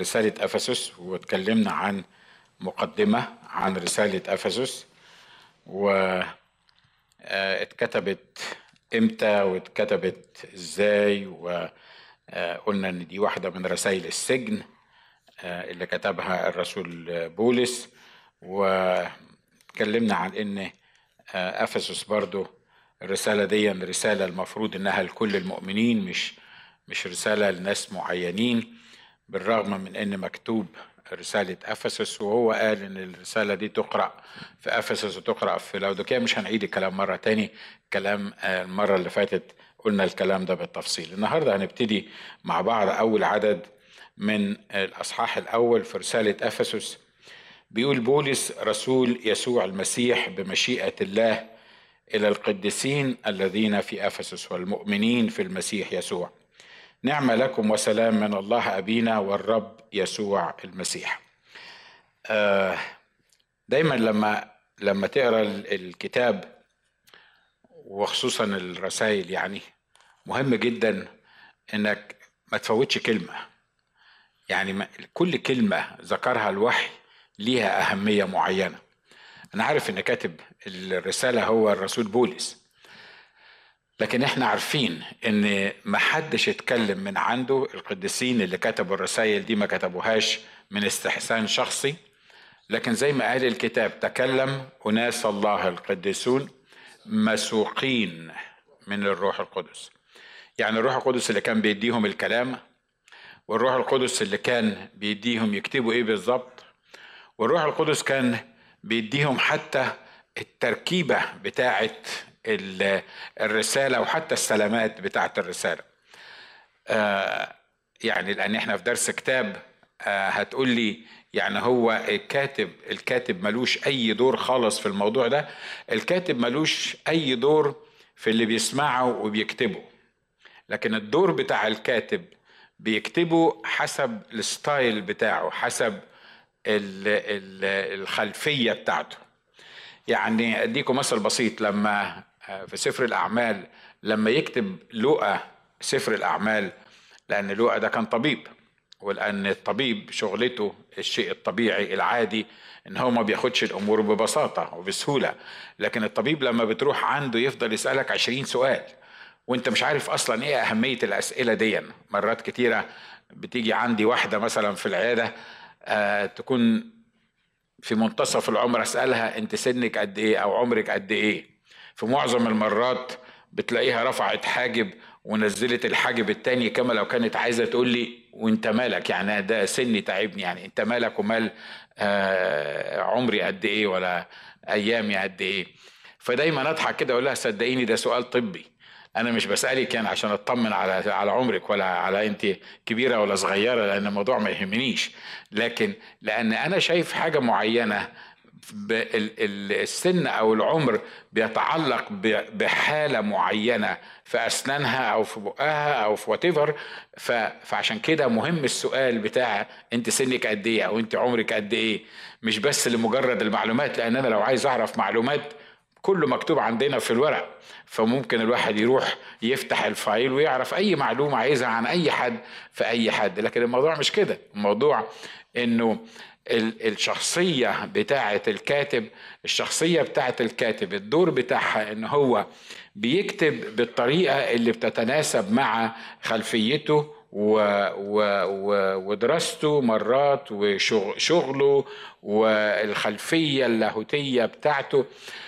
رسالة أفسس واتكلمنا عن مقدمة عن رسالة أفسس واتكتبت إمتى واتكتبت إزاي وقلنا إن دي واحدة من رسائل السجن آه، اللي كتبها الرسول بولس واتكلمنا عن إن آه، أفسس برضو الرسالة دي رسالة المفروض إنها لكل المؤمنين مش مش رسالة لناس معينين. بالرغم من إن مكتوب رسالة أفسس وهو قال إن الرسالة دي تقرأ في أفسس وتقرأ في لودوكيا مش هنعيد الكلام مرة تاني. كلام آه، المرة اللي فاتت قلنا الكلام ده بالتفصيل. النهاردة هنبتدي مع بعض أول عدد من الأصحاح الأول في رسالة أفسس. بيقول بولس رسول يسوع المسيح بمشيئة الله إلى القديسين الذين في أفسس والمؤمنين في المسيح يسوع. نعم لكم وسلام من الله أبينا والرب يسوع المسيح. آه، دايما لما لما تقرأ ال- الكتاب وخصوصا الرسائل يعني مهم جدا إنك ما تفوتش كلمة. يعني كل كلمة ذكرها الوحي ليها أهمية معينة. أنا عارف إن كاتب الرسالة هو الرسول بولس. لكن إحنا عارفين ان ما حدش اتكلم من عنده. القديسين اللي كتبوا الرسائل دي ما كتبوهاش من استحسان شخصي. لكن زي ما قال الكتاب تكلم أناس الله القديسون مسوقين من الروح القدس. يعني الروح القدس اللي كان بيديهم الكلام والروح القدس اللي كان بيديهم يكتبوا إيه بالظبط؟ والروح القدس كان بيديهم حتى التركيبة بتاعة الرسالة وحتى السلامات بتاعة الرسالة. آه، يعني لأن إحنا في درس كتاب آه، هتقول لي يعني هو الكاتب الكاتب ملوش أي دور خالص في الموضوع ده. الكاتب ملوش أي دور في اللي بيسمعه وبيكتبه. لكن الدور بتاع الكاتب بيكتبه حسب الستايل بتاعه حسب ال- ال- الخلفية بتاعته. يعني أديكم مثل بسيط لما في سفر الأعمال لما يكتب لوقا سفر الأعمال لأن لوقا ده كان طبيب ولأن الطبيب شغلته الشيء الطبيعي العادي إن هو ما بياخدش الأمور ببساطة وبسهولة. لكن الطبيب لما بتروح عنده يفضل يسألك عشرين سؤال وأنت مش عارف أصلا إيه أهمية الأسئلة دي مرات كتيرة بتيجي عندي واحدة مثلا في العيادة آه تكون في منتصف العمر أسألها أنت سنك قد إيه أو عمرك قد إيه؟ في معظم المرات بتلاقيها رفعت حاجب ونزلت الحاجب التاني كما لو كانت عايزة تقول لي وانت مالك؟ يعني ده سني تعبني يعني انت مالك ومال آه عمري قد إيه ولا ايامي قد إيه؟ فدايما اضحك كده أقول لها صدقيني ده سؤال طبي. أنا مش بسألك يعني عشان اطمن على على عمرك ولا على انت كبيرة ولا صغيرة لأن الموضوع ما يهمنيش. لكن لأن أنا شايف حاجة معينة السن أو العمر بيتعلق بحالة معينة في أسنانها أو في بقها أو في وات فعشان كده مهم السؤال بتاع أنت سنك قد إيه أو أنت عمرك قد إيه. مش بس لمجرد المعلومات لأن أنا لو عايز أعرف معلومات كله مكتوب عندنا في الورق. فممكن الواحد يروح يفتح الفايل ويعرف أي معلومة عايزها عن أي حد في أي حد. لكن الموضوع مش كده. الموضوع إنه الشخصية بتاعة الكاتب الشخصية بتاعة الكاتب الدور بتاعها إن هو بيكتب بالطريقة اللي بتتناسب مع خلفيته و و و ودراسته مرات وشغله والخلفية اللاهوتية بتاعته.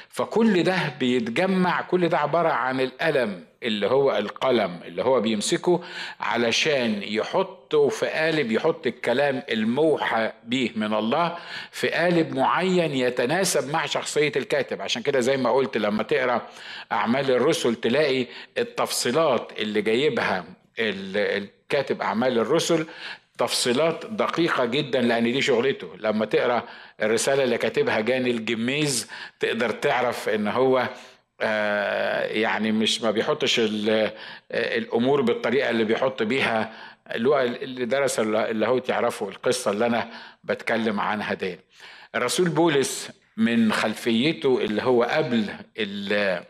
فكل ده بيتجمع كل ده عبارة عن القلم اللي هو القلم اللي هو بيمسكه علشان يحطه في قالب يحط الكلام الموحى به من الله في قالب معين يتناسب مع شخصية الكاتب. عشان كده زي ما قلت لما تقرأ أعمال الرسل تلاقي التفصيلات اللي جايبها ال- الكاتب أعمال الرسل تفصيلات دقيقة جدا لأن دي شغلته. لما تقرأ الرسالة اللي كاتبها جاني الجميز تقدر تعرف إن هو يعني مش ما بيحطش آه، الأمور بالطريقة اللي بيحط بيها اللي اللي درس اللاهوت يعرفوا القصة اللي أنا بتكلم عنها دي. الرسول بولس من خلفيته اللي هو قبل ال-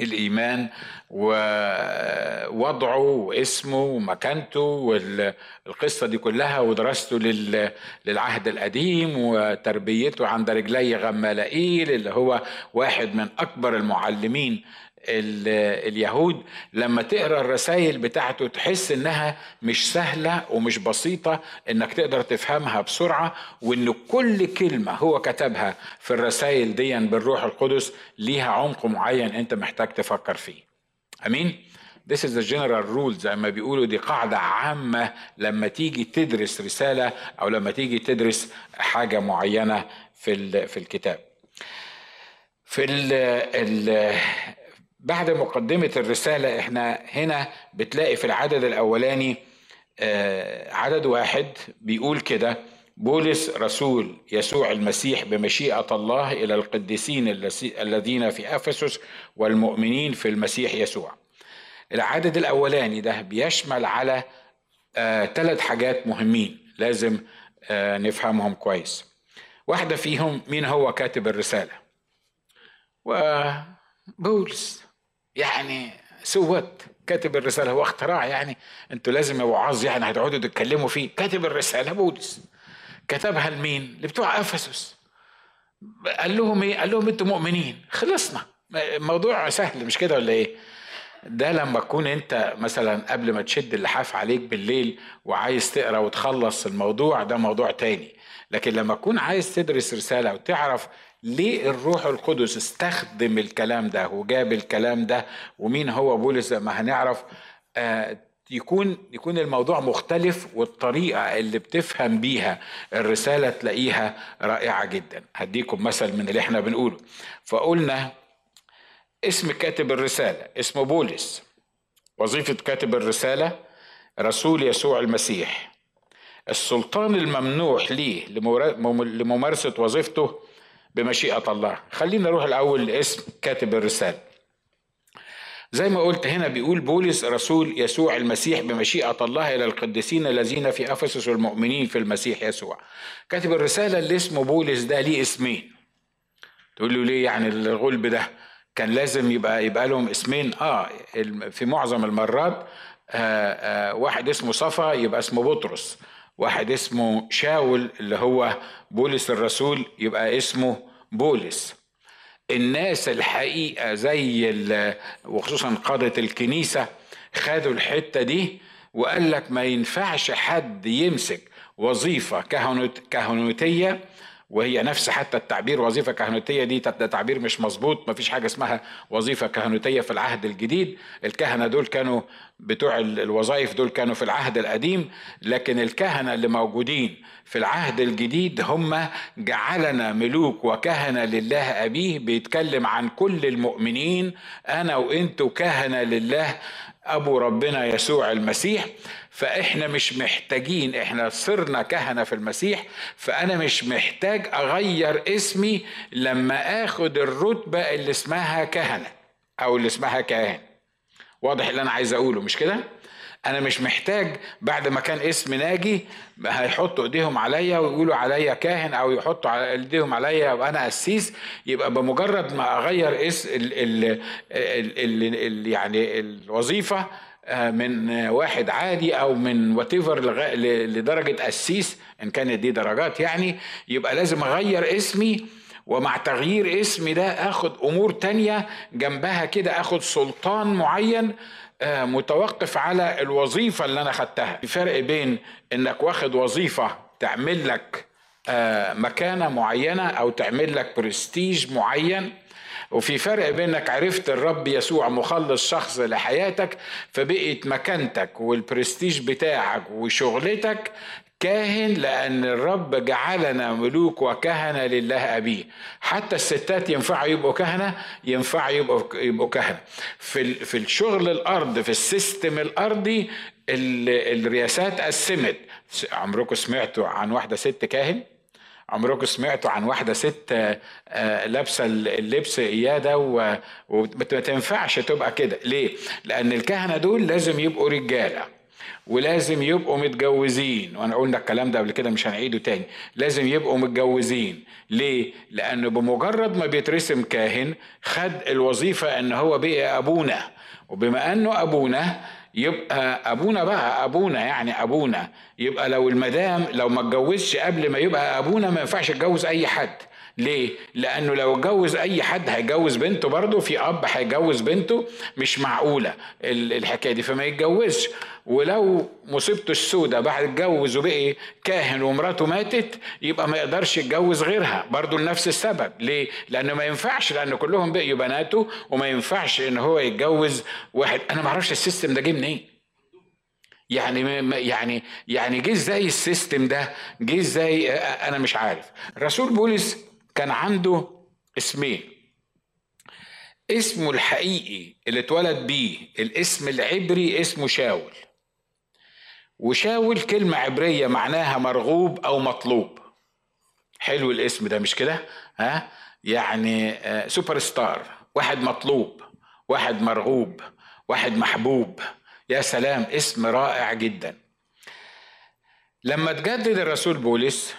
الإيمان ووضعه واسمه ومكانته والقصة دي كلها ودراسته للعهد القديم وتربيته عند رجلي غمالائيل اللي هو واحد من أكبر المعلمين اليهود لما تقرأ الرسائل بتاعته تحس إنها مش سهلة ومش بسيطة إنك تقدر تفهمها بسرعة وإن كل كلمة هو كتبها في الرسائل دي بالروح القدس ليها عمق معين أنت محتاج تفكر فيه آمين This is the general rule زي ما بيقولوا دي قاعدة عامة لما تيجي تدرس رسالة أو لما تيجي تدرس حاجة معينة في في الكتاب. في ال ال بعد مقدمة الرسالة إحنا هنا بتلاقي في العدد الأولاني آه، عدد واحد بيقول كده بولس رسول يسوع المسيح بمشيئة الله إلى القديسين الذين في أفسس والمؤمنين في المسيح يسوع. العدد الأولاني ده بيشمل على ثلاث آه حاجات مهمين لازم آه نفهمهم كويس. واحدة فيهم مين هو كاتب الرسالة؟ وبولس يعني سوت كاتب الرسالة هو اختراع يعني أنتوا لازم يا وعاظ يعني هتقعدوا تتكلموا فيه كاتب الرسالة بولس كتبها لمين؟ لبتوع أفسس قال لهم إيه؟ قال لهم أنتوا مؤمنين خلصنا الموضوع سهل مش كده ولا إيه؟ ده لما تكون انت مثلا قبل ما تشد اللحاف عليك بالليل وعايز تقرأ وتخلص الموضوع ده موضوع تاني. لكن لما تكون عايز تدرس رسالة وتعرف ليه الروح القدس استخدم الكلام ده وجاب الكلام ده ومين هو بولس ما هنعرف. آه يكون يكون الموضوع مختلف والطريقة اللي بتفهم بيها الرسالة تلاقيها رائعة جدا. هديكم مثل من اللي إحنا بنقوله. فقلنا اسم كاتب الرسالة اسمه بولس. وظيفة كاتب الرسالة رسول يسوع المسيح. السلطان الممنوح ليه لممارسة وظيفته بمشيئة الله. خلينا نروح الأول لاسم كاتب الرسالة. زي ما قلت هنا بيقول بولس رسول يسوع المسيح بمشيئة الله إلى القديسين الذين في أفسس والمؤمنين في المسيح يسوع. كاتب الرسالة اللي اسمه بولس ده ليه اسمين؟ تقول له ليه يعني الغلب ده؟ كان لازم يبقى يبقى لهم اسمين. آه في معظم المرات آه آه واحد اسمه صفا يبقى اسمه بطرس. واحد اسمه شاول اللي هو بولس الرسول يبقى اسمه بولس. الناس الحقيقة زي وخصوصا قادة الكنيسة خدوا الحتة دي وقال لك ما ينفعش حد يمسك وظيفة كهنوتية وهي نفس حتى التعبير وظيفة كهنوتية دي تعبير مش مظبوط ما فيش حاجة اسمها وظيفة كهنوتية في العهد الجديد. الكهنة دول كانوا بتوع الوظائف دول كانوا في العهد القديم لكن الكهنة اللي موجودين في العهد الجديد هم جعلنا ملوك وكهنة لله. أبيه بيتكلم عن كل المؤمنين أنا وأنتوا كهنة لله. أبو ربنا يسوع المسيح. فإحنا مش محتاجين إحنا صرنا كهنة في المسيح فأنا مش محتاج أغير اسمي لما آخد الرتبة اللي اسمها كهنة أو اللي اسمها كاهن. واضح اللي أنا عايز أقوله مش كده؟ أنا مش محتاج بعد ما كان اسم ناجي هيحطوا إيديهم عليا ويقولوا عليا كاهن أو يحطوا إيديهم عليا وأنا قسيس. يبقى بمجرد ما أغير اسم ال ال ال ال يعني الوظيفة من واحد عادي أو من وات لدرجة قسيس إن كانت دي درجات يعني يبقى لازم أغير اسمي ومع تغيير اسمي ده آخد أمور تانية جنبها كده آخد سلطان معين آه، متوقف على الوظيفة اللي أنا خدتها. في فرق بين إنك واخد وظيفة تعمل لك آه، مكانة معينة أو تعمل لك برستيج معين وفي فرق بينك عرفت الرب يسوع مخلص شخص لحياتك فبقيت مكانتك والبرستيج بتاعك وشغلتك كاهن لأن الرب جعلنا ملوك وكهنة لله أبيه. حتى الستات ينفعوا يبقوا كهنة؟ ينفع يبقوا, يبقوا كهنة. في, في الشغل الأرض في السيستم الأرضي الرياسات قسمت. عمركم سمعتوا عن واحدة ست كاهن؟ عمركم سمعتوا عن واحدة ست آه، لابسة اللبس إيادة وما تنفعش تبقى كده. ليه؟ لأن الكهنة دول لازم يبقوا رجالة ولازم يبقوا متجوزين. وأنا قلنا الكلام ده قبل كده مش هنعيده تاني. لازم يبقوا متجوزين. ليه؟ لأنه بمجرد ما بيترسم كاهن خد الوظيفة إن هو بقى أبونا. وبما إنه أبونا يبقى أبونا بقى أبونا يعني أبونا. يبقى لو المدام لو ما اتجوزش قبل ما يبقى أبونا ما ينفعش يتجوز أي حد. ليه؟ لأنه لو اتجوز أي حد هيجوز بنته برضه في أب هيجوز بنته مش معقولة الحكاية دي فما يتجوزش. ولو مصيبته السوداء بعد اتجوز وبقي كاهن ومراته ماتت يبقى ما يقدرش يتجوز غيرها برضه لنفس السبب. ليه؟ لأنه ما ينفعش لأن كلهم بقيوا بناته وما ينفعش إن هو يتجوز واحد. أنا ما أعرفش ال system ده جه منين. يعني يعني يعني جه إزاي ال system ده؟ جه إزاي؟ أنا مش عارف. رسول بولس كان عنده اسمين. اسمه الحقيقي اللي اتولد بيه الاسم العبري اسمه شاول. وشاول كلمة عبرية معناها مرغوب أو مطلوب. حلو الاسم ده مش كده؟ ها؟ يعني سوبر آه، ستار واحد مطلوب واحد مرغوب واحد محبوب. يا سلام اسم رائع جدا. لما تجدد الرسول بولس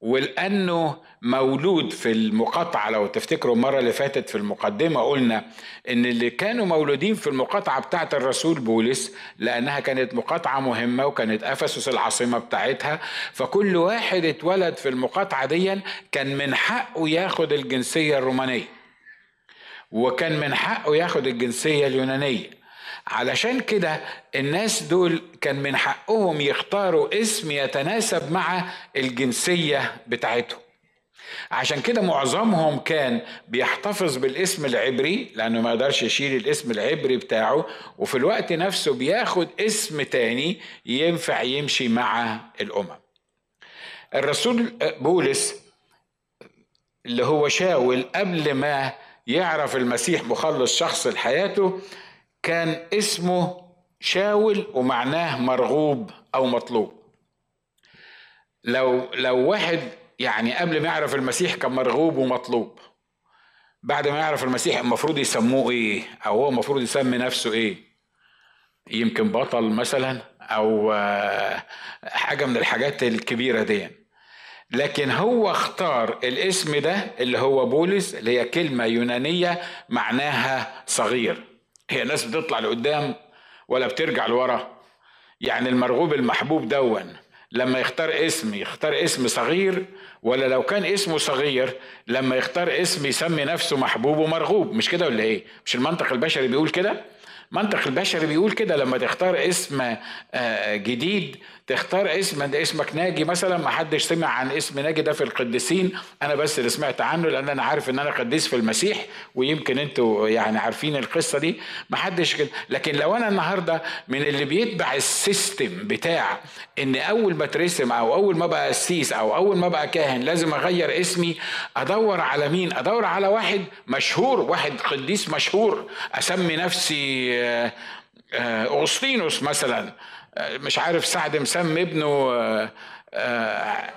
ولأنه مولود في المقاطعة لو تفتكروا المرة اللي فاتت في المقدمة قلنا إن اللي كانوا مولودين في المقاطعة بتاعة الرسول بولس لأنها كانت مقاطعة مهمة وكانت أفسس العاصمة بتاعتها فكل واحد اتولد في المقاطعة دي كان من حقه ياخد الجنسية الرومانية وكان من حقه ياخد الجنسية اليونانية. علشان كده الناس دول كان من حقهم يختاروا اسم يتناسب مع الجنسية بتاعتهم. عشان كده معظمهم كان بيحتفظ بالاسم العبري لأنه ما يقدرش يشيل الاسم العبري بتاعه وفي الوقت نفسه بياخد اسم تاني ينفع يمشي مع الأمم. الرسول بولس اللي هو شاول قبل ما يعرف المسيح مخلص شخص لحياته كان اسمه شاول ومعناه مرغوب أو مطلوب. لو لو واحد يعني قبل ما يعرف المسيح كان مرغوب ومطلوب بعد ما يعرف المسيح المفروض يسموه إيه؟ أو هو المفروض يسمي نفسه إيه؟ يمكن بطل مثلا أو آه، حاجة من الحاجات الكبيرة دي. لكن هو اختار الاسم ده اللي هو بولس اللي هي كلمة يونانية معناها صغير. هي ناس بتطلع لقدام ولا بترجع لورا. يعني المرغوب المحبوب دون لما يختار اسم يختار اسم صغير ولا لو كان اسمه صغير لما يختار اسم يسمي نفسه محبوب ومرغوب. مش كده ولا إيه؟ مش المنطق البشري بيقول كده؟ منطق البشري بيقول كده لما تختار اسم آه، جديد تختار اسم اسمك ناجي مثلا ما حدش سمع عن اسم ناجي ده في القديسين. أنا بس اللي سمعت عنه لأن أنا عارف إن أنا قديس في المسيح ويمكن أنتوا يعني عارفين القصة دي. ما حدش كده. لكن لو أنا النهارده من اللي بيتبع السيستم بتاع إن أول ما أترسم أو أول ما بقى قسيس أو أول ما بقى كاهن لازم أغير اسمي أدور على مين؟ أدور على واحد مشهور واحد قديس مشهور. أسمي نفسي آه، آه، أغسطينوس مثلا. مش عارف سعد مسمي ابنه آه، آه،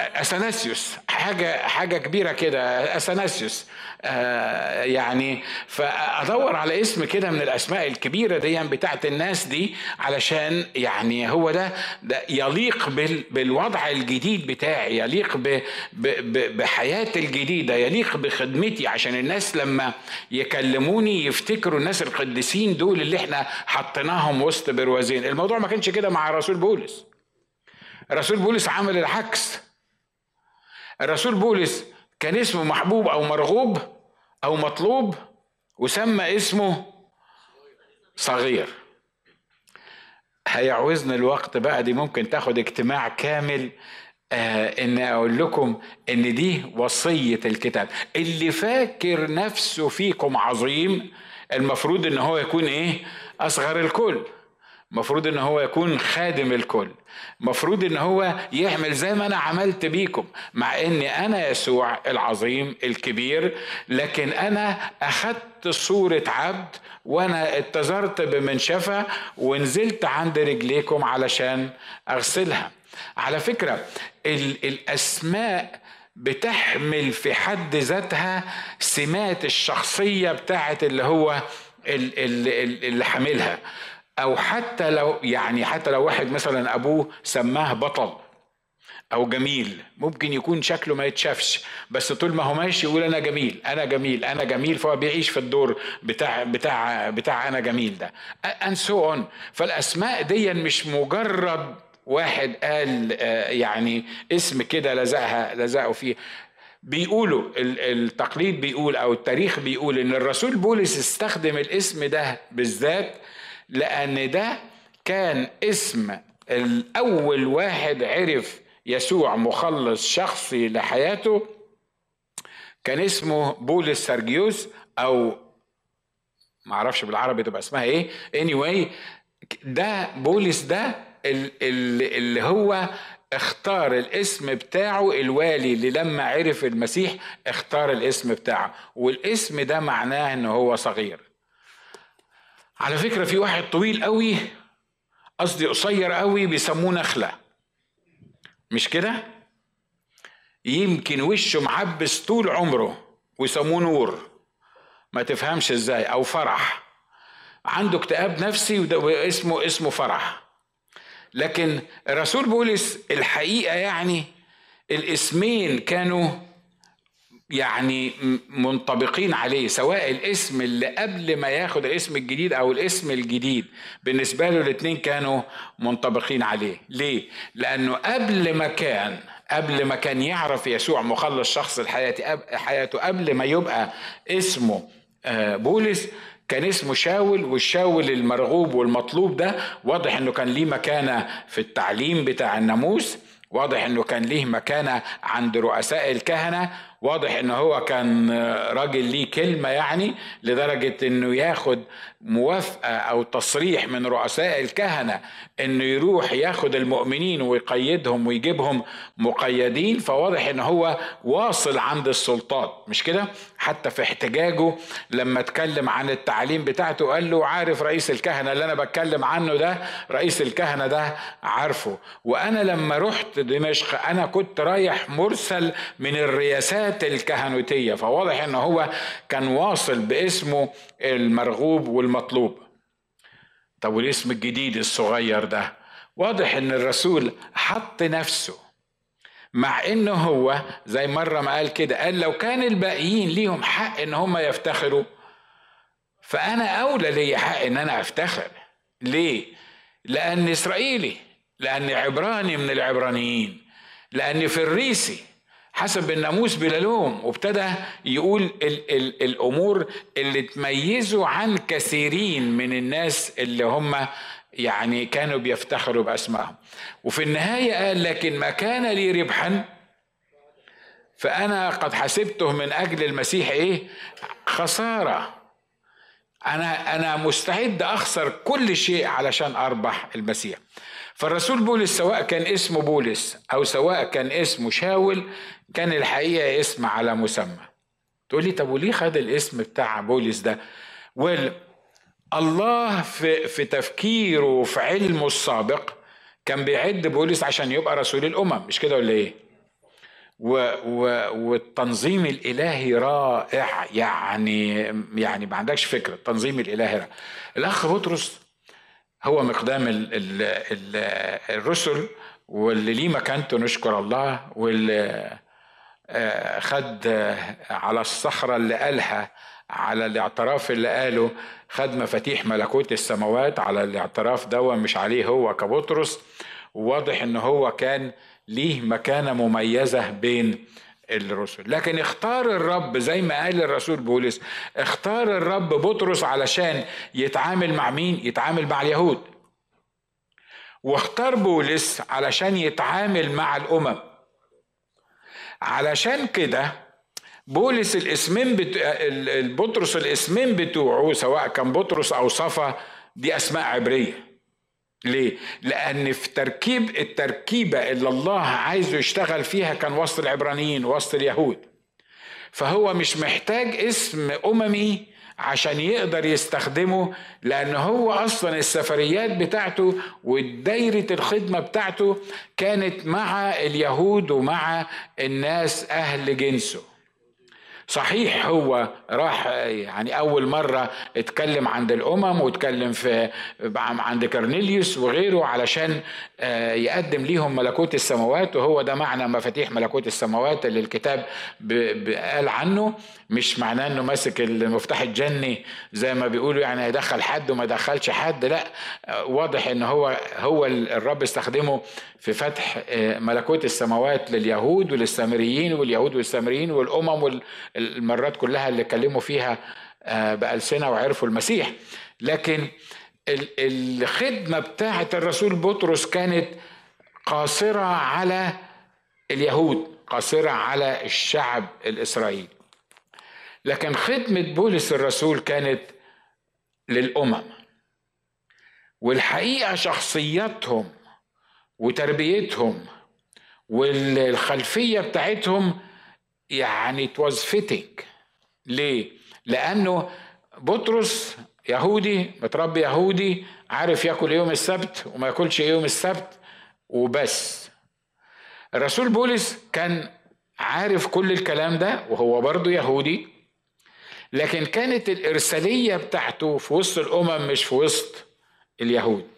اثناسيوس حاجة حاجة كبيرة كده. اثناسيوس آه يعني فأدور على اسم كده من الأسماء الكبيرة دي بتاعت الناس دي علشان يعني هو ده, ده يليق بال بالوضع الجديد بتاعي يليق بحياتي الجديدة يليق بخدمتي عشان الناس لما يكلموني يفتكروا الناس القديسين دول اللي إحنا حطيناهم وسط بروازين. الموضوع ما كانش كده مع رسول بولس. رسول بولس عمل العكس. الرسول بولس كان اسمه محبوب أو مرغوب أو مطلوب وسمى اسمه صغير. هيعوزنا الوقت بقى دي ممكن تاخد اجتماع كامل آه إن أقول لكم إن دي وصية الكتاب. اللي فاكر نفسه فيكم عظيم المفروض إن هو يكون إيه؟ أصغر الكل. مفروض إن هو يكون خادم الكل. مفروض إن هو يعمل زي ما أنا عملت بيكم مع اني أنا يسوع العظيم الكبير لكن أنا أخدت صورة عبد وأنا اتزرت بمنشفة ونزلت عند رجليكم علشان أغسلها. على فكرة الأسماء بتحمل في حد ذاتها سمات الشخصية بتاعت اللي هو اللي حاملها. أو حتى لو يعني حتى لو واحد مثلا أبوه سماه بطل أو جميل ممكن يكون شكله ما يتشافش بس طول ما هو ماشي يقول أنا جميل أنا جميل أنا جميل فهو بيعيش في الدور بتاع بتاع بتاع أنا جميل ده. And so on. فالأسماء دي مش مجرد واحد قال آه، يعني اسم كده لزقها لزقوا فيه. بيقولوا التقليد بيقول أو التاريخ بيقول إن الرسول بولس استخدم الاسم ده بالذات لأن ده كان اسم الأول واحد عرف يسوع مخلص شخصي لحياته. كان اسمه بولس سرجيوس أو معرفش بالعربي تبقى اسمها إيه. Anyway ده بولس ده اللي هو اختار الاسم بتاعه الوالي اللي لما عرف المسيح اختار الاسم بتاعه. والاسم ده معناه إن هو صغير. على فكرة في واحد طويل قوي قصدي قصير قوي بيسموه نخلة. مش كده؟ يمكن وشه معبس طول عمره ويسموه نور. ما تفهمش إزاي أو فرح. عنده اكتئاب نفسي واسمه اسمه فرح. لكن الرسول بولس الحقيقة يعني الاسمين كانوا يعني منطبقين عليه سواء الاسم اللي قبل ما ياخد الاسم الجديد أو الاسم الجديد. بالنسبة له الاثنين كانوا منطبقين عليه. ليه؟ لأنه قبل ما كان قبل ما كان يعرف يسوع مخلص شخص حياته قبل ما يبقى اسمه آه، بولس كان اسمه شاول والشاول المرغوب والمطلوب ده واضح إنه كان ليه مكانة في التعليم بتاع الناموس واضح إنه كان ليه مكانة عند رؤساء الكهنة واضح إن هو كان راجل ليه كلمة يعني لدرجة إنه ياخد موافقة أو تصريح من رؤساء الكهنة إنه يروح ياخد المؤمنين ويقيدهم ويجيبهم مقيدين. فواضح إن هو واصل عند السلطات مش كده؟ حتى في احتجاجه لما اتكلم عن التعليم بتاعته قال له عارف رئيس الكهنة اللي أنا بتكلم عنه ده؟ رئيس الكهنة ده عارفه. وأنا لما رحت دمشق أنا كنت رايح مرسل من الرياسات الحياة الكهنوتية فواضح إن هو كان واصل باسمه المرغوب والمطلوب. طب والاسم الجديد الصغير ده؟ واضح إن الرسول حط نفسه مع انه هو زي مرة ما قال كده قال لو كان الباقيين ليهم حق إن هم يفتخروا فأنا أولى لي حق إن أنا أفتخر. ليه؟ لأن إسرائيلي لاني عبراني من العبرانيين لاني فريسي حسب الناموس بلا لوم. وابتدى يقول ال ال الأمور اللي تميزوا عن كثيرين من الناس اللي هم يعني كانوا بيفتخروا بأسمائهم. وفي النهاية قال لكن ما كان لي ربحا فأنا قد حسبته من أجل المسيح إيه؟ خسارة. أنا أنا مستعد أخسر كل شيء علشان أربح المسيح. فالرسول بولس سواء كان اسمه بولس أو سواء كان اسمه شاول كان الحقيقة اسم على مسمى. تقول لي طب وليه خد الاسم بتاع بولس ده؟ ويل الله في في تفكيره وفي علمه السابق كان بيعد بولس عشان يبقى رسول الأمم مش كده ولا إيه؟ و و والتنظيم الإلهي رائع يعني يعني ما عندكش فكرة التنظيم الإلهي رائع. الأخ بطرس هو مقدام ال ال ال الرسل واللي ليه مكانته نشكر الله واللي خد على الصخرة اللي قالها على الاعتراف اللي قاله خد مفاتيح ملكوت السماوات على الاعتراف ده مش عليه هو كبطرس. وواضح إن هو كان ليه مكانة مميزة بين الرسل. لكن اختار الرب زي ما قال الرسول بولس اختار الرب بطرس علشان يتعامل مع مين؟ يتعامل مع اليهود. واختار بولس علشان يتعامل مع الأمم. علشان كده بولس الاسمين بت... البطرس الاسمين بتوعه سواء كان بطرس أو صفا دي أسماء عبرية ليه؟ لأن في تركيب التركيبة اللي الله عايزه يشتغل فيها كان وسط العبرانيين وسط اليهود فهو مش محتاج اسم أممي عشان يقدر يستخدمه لأن هو أصلا السفريات بتاعته ودايرة الخدمة بتاعته كانت مع اليهود ومع الناس أهل جنسه. صحيح هو راح يعني أول مرة اتكلم عند الأمم واتكلم في عند كرنيليوس وغيره علشان آه، يقدم ليهم ملكوت السماوات وهو ده معنى مفاتيح ملكوت السماوات اللي الكتاب قال عنه. مش معناه إنه ماسك المفتاح الجني زي ما بيقولوا يعني هيدخل حد وما يدخلش حد لا. واضح إن هو هو الرب استخدمه في فتح آه، ملكوت السماوات لليهود وللسامريين واليهود والسامريين والأمم والمرات كلها اللي اتكلموا فيها آه، بألسنة وعرفوا المسيح. لكن الخدمة بتاعة الرسول بطرس كانت قاصرة على اليهود قاصرة على الشعب الإسرائيلي. لكن خدمة بولس الرسول كانت للأمم. والحقيقة شخصياتهم وتربيتهم والخلفية بتاعتهم يعني it was fitting. ليه؟ لأنه بطرس يهودي متربي يهودي عارف ياكل يوم السبت وما ياكلش يوم السبت وبس. الرسول بولس كان عارف كل الكلام ده وهو برضه يهودي لكن كانت الإرسالية بتاعته في وسط الأمم مش في وسط اليهود.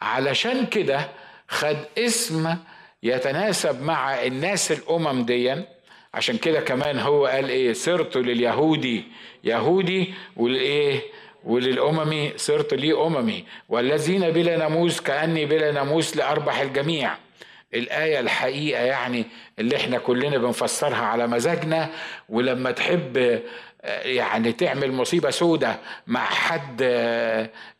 علشان كده خد اسم يتناسب مع الناس الأمم ديا. عشان كده كمان هو قال إيه؟ صرت لليهودي يهودي والإيه؟ وللأمم صرت لي أممي. والذين بلا ناموس كأني بلا ناموس لأربح الجميع. الآية الحقيقة يعني اللي إحنا كلنا بنفسرها على مزاجنا. ولما تحب يعني تعمل مصيبة سودة مع حد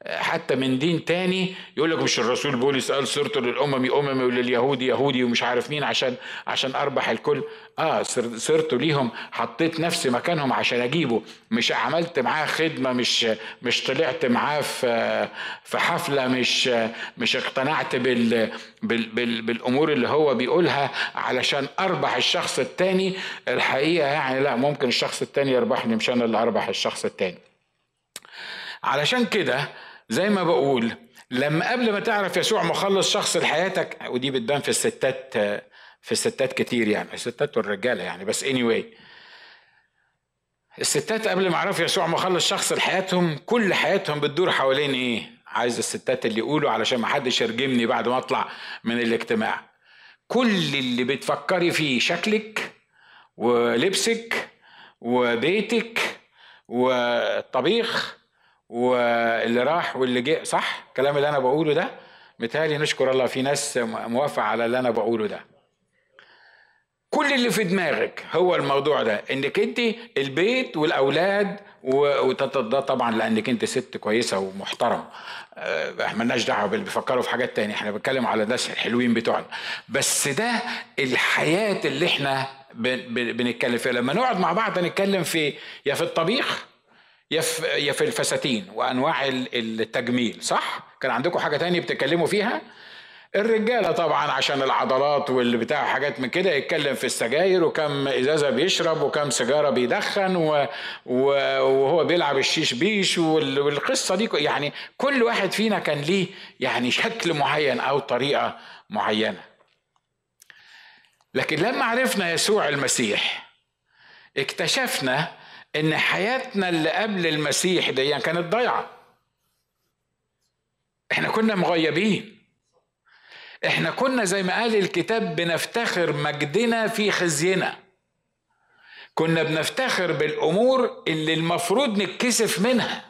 حتى من دين تاني يقول لك مش الرسول بولس قال صرت للأمم أممي ولليهودي يهودي ومش عارف مين عشان عشان أربح الكل. آه صرت ليهم حطيت نفسي مكانهم عشان أجيبه. مش عملت معاه خدمة مش مش طلعت معاه في في حفلة مش مش اقتنعت بال بال بال بالأمور اللي هو بيقولها علشان أربح الشخص التاني. الحقيقة يعني لا ممكن الشخص التاني يربحني مش أنا اللي أربح الشخص التاني. علشان كده زي ما بقول لما قبل ما تعرف يسوع مخلص شخص لحياتك ودي بتبان في الستات في الستات كتير يعني الستات والرجالة يعني. بس anyway الستات قبل ما يعرفوا يسوع مخلص شخص لحياتهم كل حياتهم بتدور حوالين إيه؟ عايز الستات اللي يقولوا علشان ما حدش يرجمني بعد ما أطلع من الاجتماع. كل اللي بتفكري فيه شكلك ولبسك وبيتك والطبيخ واللي راح واللي جه صح؟ الكلام اللي أنا بقوله ده؟ متهيألي نشكر الله في ناس موافقة على اللي أنا بقوله ده. كل اللي في دماغك هو الموضوع ده إنك أنت البيت والأولاد وده طبعا لأنك أنت ست كويسة ومحترمة. آه، إحنا مالناش دعوة باللي بيفكروا في حاجات تانية إحنا بنتكلم على الناس الحلوين بتوعنا. بس ده الحياة اللي إحنا بنتكلم فيها. لما نقعد مع بعض نتكلم في يا في الطبيخ يا في يا في الفساتين وأنواع التجميل صح؟ كان عندكم حاجة تانية بتتكلموا فيها؟ الرجاله طبعا عشان العضلات واللي بتاع حاجات من كده يتكلم في السجاير وكم إزازة بيشرب وكم سيجارة بيدخن و... وهو بيلعب الشيش بيش وال... والقصة دي يعني كل واحد فينا كان ليه يعني شكل معين أو طريقة معينة. لكن لما عرفنا يسوع المسيح اكتشفنا إن حياتنا اللي قبل المسيح دي يعني كانت ضايعة. إحنا كنا مغيبين. إحنا كنا زي ما قال الكتاب بنفتخر مجدنا في خزينا. كنا بنفتخر بالأمور اللي المفروض نتكسف منها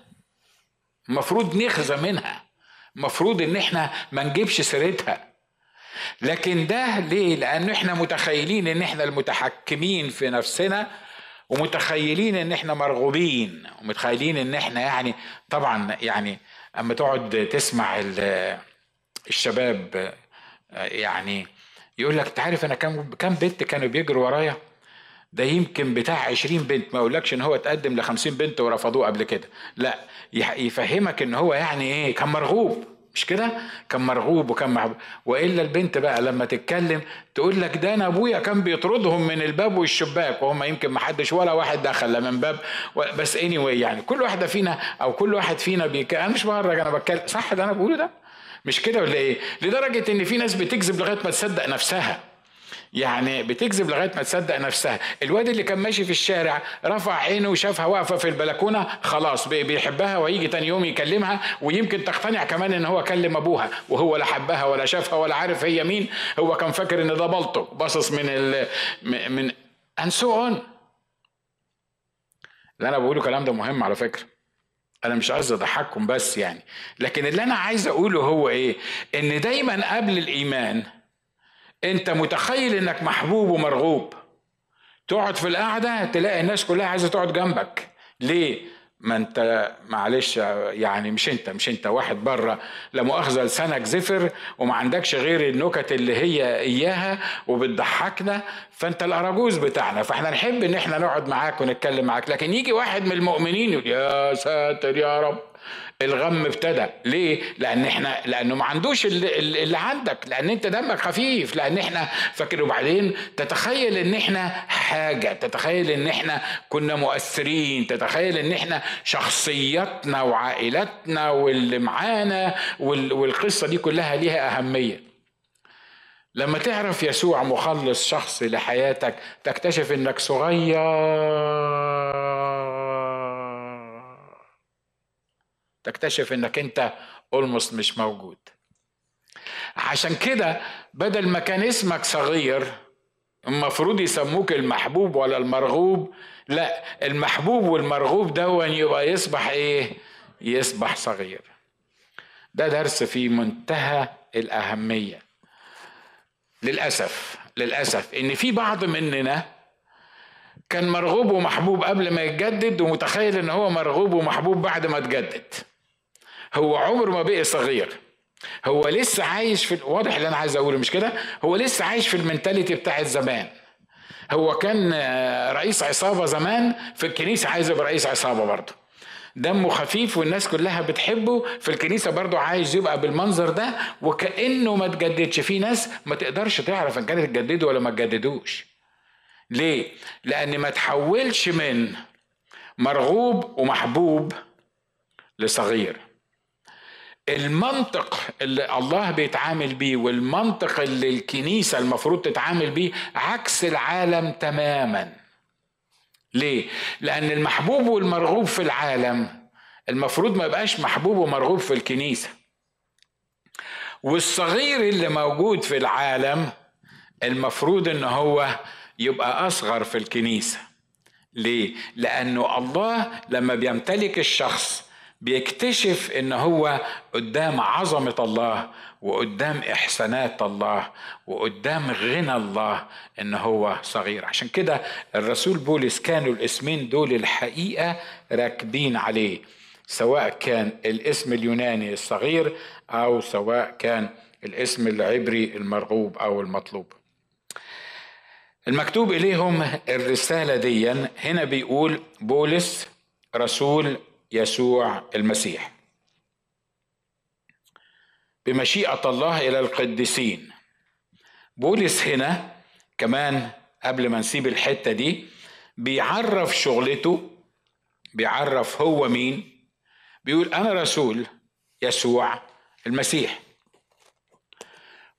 المفروض نخزى منها المفروض إن إحنا ما نجيبش سيرتها. لكن ده ليه؟ لأن إحنا متخيلين إن إحنا المتحكمين في نفسنا ومتخيلين إن إحنا مرغوبين ومتخيلين إن إحنا يعني طبعا يعني أما تقعد تسمع الشباب يعني يقول لك تعرف أنا كم كم بنت كانوا بيجروا ورايا؟ ده يمكن بتاع 20 بنت. ما أقولكش إن هو اتقدم ل 50 بنت ورفضوه قبل كده. لا يفهمك إن هو يعني إيه كان مرغوب. مش كده؟ كان مرغوب وكان محبوب وإلا البنت بقى لما تتكلم تقول لك ده أنا أبويا كان بيطردهم من الباب والشباك. وهم يمكن ما حدش ولا واحد دخل لا من باب بس اني anyway يعني كل واحدة فينا أو كل واحد فينا بيك أنا مش بهرج أنا بتكلم. صح ده أنا بقوله ده؟ مش كده ولا إيه؟ لدرجة إن في ناس بتكذب لغاية ما تصدق نفسها. يعني بتكذب لغاية ما تصدق نفسها. الواد اللي كان ماشي في الشارع رفع عينه وشافها واقفة في البلكونة خلاص بيحبها ويجي تاني يوم يكلمها ويمكن تقتنع كمان إن هو كلم أبوها وهو لا حبها ولا شافها ولا عارف هي مين. هو كان فاكر إن ده بلطو باصص من ال من and so on. اللي أنا بقوله كلام ده مهم على فكرة. أنا مش عايز أضحككم بس يعني لكن اللي أنا عايز أقوله هو إيه؟ إن دايما قبل الإيمان أنت متخيل إنك محبوب ومرغوب. تقعد في القعدة تلاقي الناس كلها عايزة تقعد جنبك. ليه؟ ما انت معلش يعني مش انت مش انت واحد بره. لا مؤاخذة لسانك زفر وما عندكش غير النكت اللي هي إياها وبتضحكنا فانت الأراجوز بتاعنا. فاحنا نحب إن إحنا نقعد معاك ونتكلم معاك. لكن يجي واحد من المؤمنين يقول يا ساتر يا رب. الغم ابتدى. ليه؟ لأن إحنا لأنه ما عندوش اللي, عندك. لأن أنت دمك خفيف. لأن إحنا فاكر وبعدين؟ تتخيل إن إحنا حاجة. تتخيل إن إحنا كنا مؤثرين. تتخيل إن إحنا شخصياتنا وعائلتنا واللي معانا والقصة دي كلها ليها أهمية. لما تعرف يسوع مخلص شخصي لحياتك تكتشف إنك صغير. تكتشف إنك أنت اولموست مش موجود. عشان كده بدل ما كان اسمك صغير المفروض يسموك المحبوب ولا المرغوب. لا المحبوب والمرغوب دون يبقى يصبح إيه؟ يصبح صغير. ده درس في منتهى الأهمية. للأسف للأسف إن في بعض مننا كان مرغوب ومحبوب قبل ما يتجدد ومتخيل إن هو مرغوب ومحبوب بعد ما اتجدد. هو عمره ما بقي صغير. هو لسه عايش في واضح اللي أنا عايز أقوله مش كده؟ هو لسه عايش في المنتاليتي بتاعت زمان. هو كان آه، رئيس عصابة زمان في الكنيسة عايز يبقى رئيس عصابة برضه. دمه خفيف والناس كلها بتحبه في الكنيسة برضه عايز يبقى بالمنظر ده وكأنه ما تجددش في ناس ما تقدرش تعرف إن كانت تجددوا ولا ما تجددوش ليه؟ لأن ما تحولش من مرغوب ومحبوب لصغير. المنطق اللي الله بيتعامل بيه والمنطق اللي الكنيسة المفروض تتعامل بيه عكس العالم تماما. ليه؟ لأن المحبوب والمرغوب في العالم المفروض ما يبقاش محبوب ومرغوب في الكنيسة. والصغير اللي موجود في العالم المفروض إن هو يبقى أصغر في الكنيسة. ليه؟ لأنه الله لما بيمتلك الشخص بيكتشف إن هو قدام عظمة الله وقدام إحسانات الله وقدام غنى الله إن هو صغير. عشان كده الرسول بولس كانوا الاسمين دول الحقيقة راكبين عليه سواء كان الاسم اليوناني الصغير أو سواء كان الاسم العبري المرغوب أو المطلوب. المكتوب إليهم الرسالة دي هنا بيقول بولس رسول يسوع المسيح. بمشيئة الله إلى القديسين. بولس هنا كمان قبل ما نسيب الحتة دي بيعرف شغلته بيعرف هو مين. بيقول أنا رسول يسوع المسيح.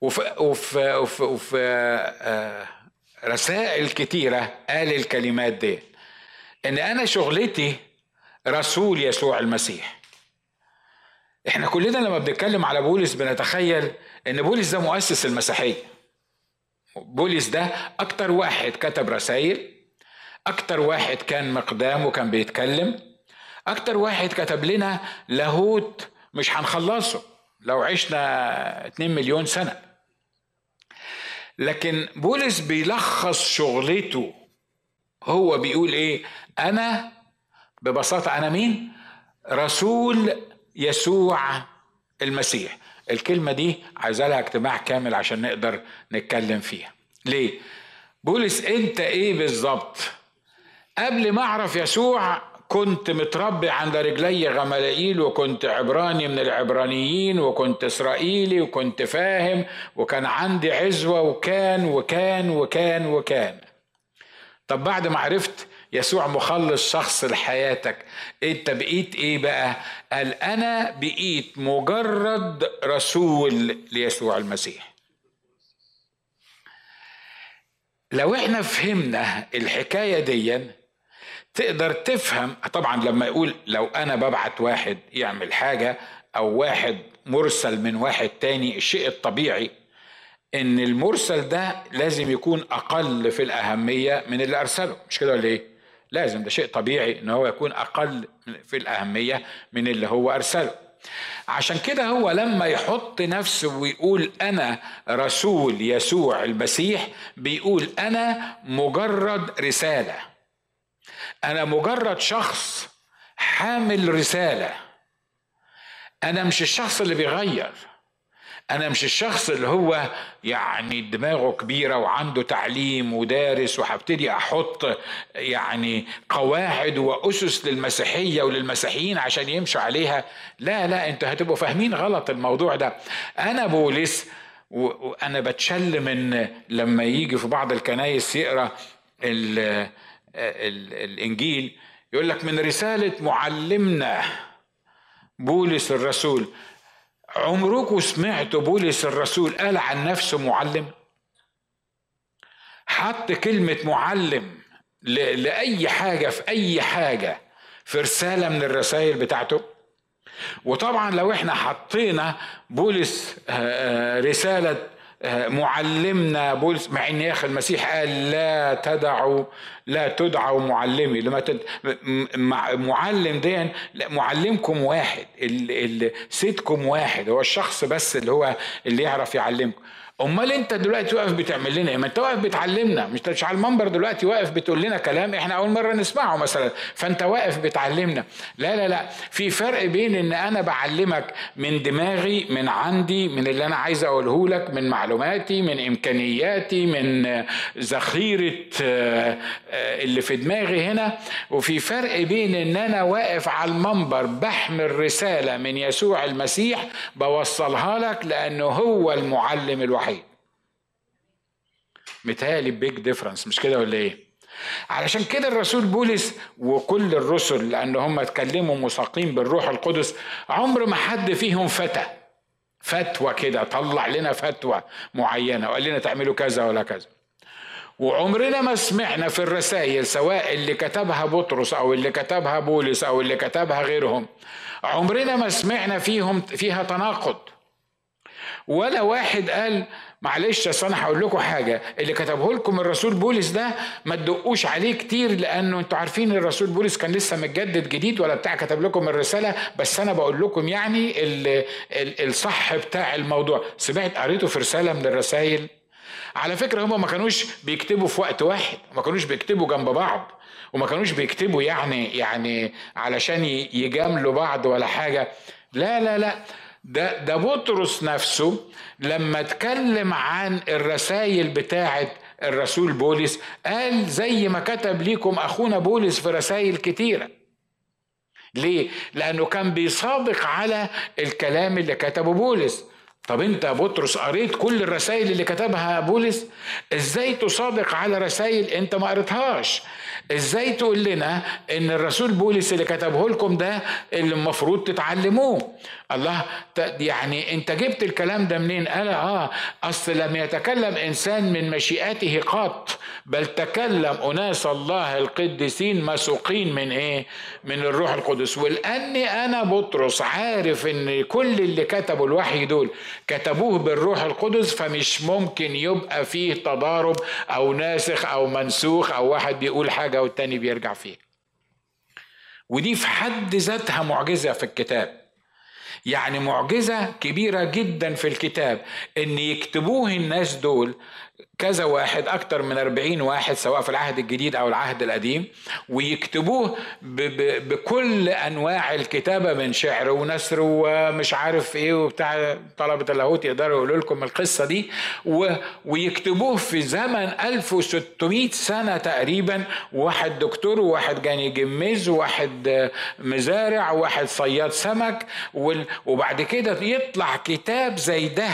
وفي, وفي, وفي, وفي آه، رسائل كتيرة قال الكلمات دي إن أنا شغلتي رسول يسوع المسيح. إحنا كلنا لما بنتكلم على بولس بنتخيل إن بولس ده مؤسس المسيحية. بولس ده أكتر واحد كتب رسائل أكتر واحد كان مقدام وكان بيتكلم أكتر واحد كتب لنا لاهوت مش هنخلصه لو عشنا 2 مليون سنة. لكن بولس بيلخص شغلته. هو بيقول إيه؟ أنا ببساطة أنا مين؟ رسول يسوع المسيح الكلمة دي عايزة لها اجتماع كامل عشان نقدر نتكلم فيها ليه؟ بولس أنت إيه بالظبط؟ قبل ما أعرف يسوع كنت متربي عند رجلي غملائيل وكنت عبراني من العبرانيين وكنت إسرائيلي وكنت فاهم وكان عندي عزوة وكان وكان وكان وكان طب بعد ما عرفت يسوع مخلص شخص لحياتك. انت بقيت إيه بقى؟ قال أنا بقيت مجرد رسول ليسوع المسيح. لو إحنا فهمنا الحكاية دي تقدر تفهم طبعا لما يقول لو أنا ببعت واحد يعمل حاجة أو واحد مرسل من واحد تاني الشيء الطبيعي ان المرسل ده لازم يكون أقل في الأهمية من اللي أرسله. مش كده ولا إيه؟ لازم ده شيء طبيعي إن هو يكون أقل في الأهمية من اللي هو أرسله. عشان كده هو لما يحط نفسه ويقول أنا رسول يسوع المسيح بيقول أنا مجرد رسالة. أنا مجرد شخص حامل رسالة. أنا مش الشخص اللي بيغير. أنا مش الشخص اللي هو يعني دماغه كبيرة وعنده تعليم ودارس وهبتدي أحط يعني قواعد وأسس للمسيحية وللمسيحيين عشان يمشوا عليها. لا لا أنتوا هتبقوا فاهمين غلط الموضوع ده. أنا بولس وأنا بتشل من لما يجي في بعض الكنايس يقرأ ال ال الإنجيل يقول لك من رسالة معلمنا بولس الرسول عمركم سمعتوا بولس الرسول قال عن نفسه معلم؟ حط كلمة معلم لأي حاجة في أي حاجة في رسالة من الرسائل بتاعته. وطبعا لو إحنا حطينا بولس آه، آه، رسالة معلمنا بولس مع إن يا أخي المسيح قال لا تدعوا لا تدعوا معلمي. لما تد... معلم دي معلمكم واحد سيدكم واحد هو الشخص بس اللي هو اللي يعرف يعلمكم. أمال أنت دلوقتي واقف بتعمل لنا إيه؟ ما أنت واقف بتعلمنا. مش مش على المنبر دلوقتي واقف بتقول لنا كلام إحنا أول مرة نسمعه مثلا. فأنت واقف بتعلمنا. لا لا لا. في فرق بين إن أنا بعلمك من دماغي من عندي من اللي أنا عايز أقوله لك من معلوماتي من إمكانياتي من ذخيرة آه، اللي في دماغي هنا. وفي فرق بين إن أنا واقف على المنبر بحمل رسالة من يسوع المسيح بوصلها لك لأنه هو المعلم الوحيد. متهيألي بيج ديفرنس مش كده ولا إيه؟ علشان كده الرسول بولس وكل الرسل لأن هم اتكلموا مساقين بالروح القدس عمر ما حد فيهم فتى. فتوى كده طلع لنا فتوى معينة وقال لنا تعملوا كذا ولا كذا. وعمرنا ما سمعنا في الرسائل سواء اللي كتبها بطرس أو اللي كتبها بولس أو اللي كتبها غيرهم عمرنا ما سمعنا فيهم فيها تناقض. ولا واحد قال معلش أصل أنا هقول لكم حاجة. اللي كتبه لكم الرسول بولس ده ما تدقوش عليه كتير لأنه أنتوا عارفين الرسول بولس كان لسه متجدد جديد ولا بتاع كتب لكم الرسالة. بس أنا بقول لكم يعني ال ال الصح بتاع الموضوع. سمعت قريته في رسالة من الرسائل؟ على فكرة هم ما كانوش بيكتبوا في وقت واحد ما كانوش بيكتبوا جنب بعض وما كانوش بيكتبوا يعني يعني علشان يجاملوا بعض ولا حاجة. لا لا لا. ده ده بطرس نفسه لما اتكلم عن الرسائل بتاعه الرسول بولس قال زي ما كتب ليكم أخونا بولس في رسائل كتيرة. ليه؟ لأنه كان بيصادق على الكلام اللي كتبه بولس. طب أنت يا بطرس قريت كل الرسائل اللي كتبها بولس؟ إزاي تصادق على رسائل أنت ما قريتهاش؟ إزاي تقول لنا ان الرسول بولس اللي كتبه لكم ده اللي المفروض تتعلموه؟ الله يعني انت جبت الكلام ده منين؟ قال آه أصل لم يتكلم إنسان من مشيئته قط بل تكلم أناس الله القديسين مسوقين من إيه؟ من الروح القدس. ولاني أنا بطرس عارف إن كل اللي كتبوا الوحي دول كتبوه بالروح القدس فمش ممكن يبقى فيه تضارب أو ناسخ أو منسوخ أو واحد بيقول حاجة والتاني بيرجع فيه ودي في حد ذاتها معجزة في الكتاب. يعني معجزة كبيرة جدا في الكتاب إن يكتبوه الناس دول كذا واحد أكتر من أربعين واحد سواء في العهد الجديد أو العهد القديم ويكتبوه بكل أنواع الكتابة من شعر ونثر ومش عارف إيه وبتاع طلبة اللاهوت يقدروا يقولوا لكم القصة دي ويكتبوه في زمن 1600 سنة تقريبا واحد دكتور وواحد جاني جميز وواحد مزارع وواحد صياد سمك وبعد كده يطلع كتاب زي ده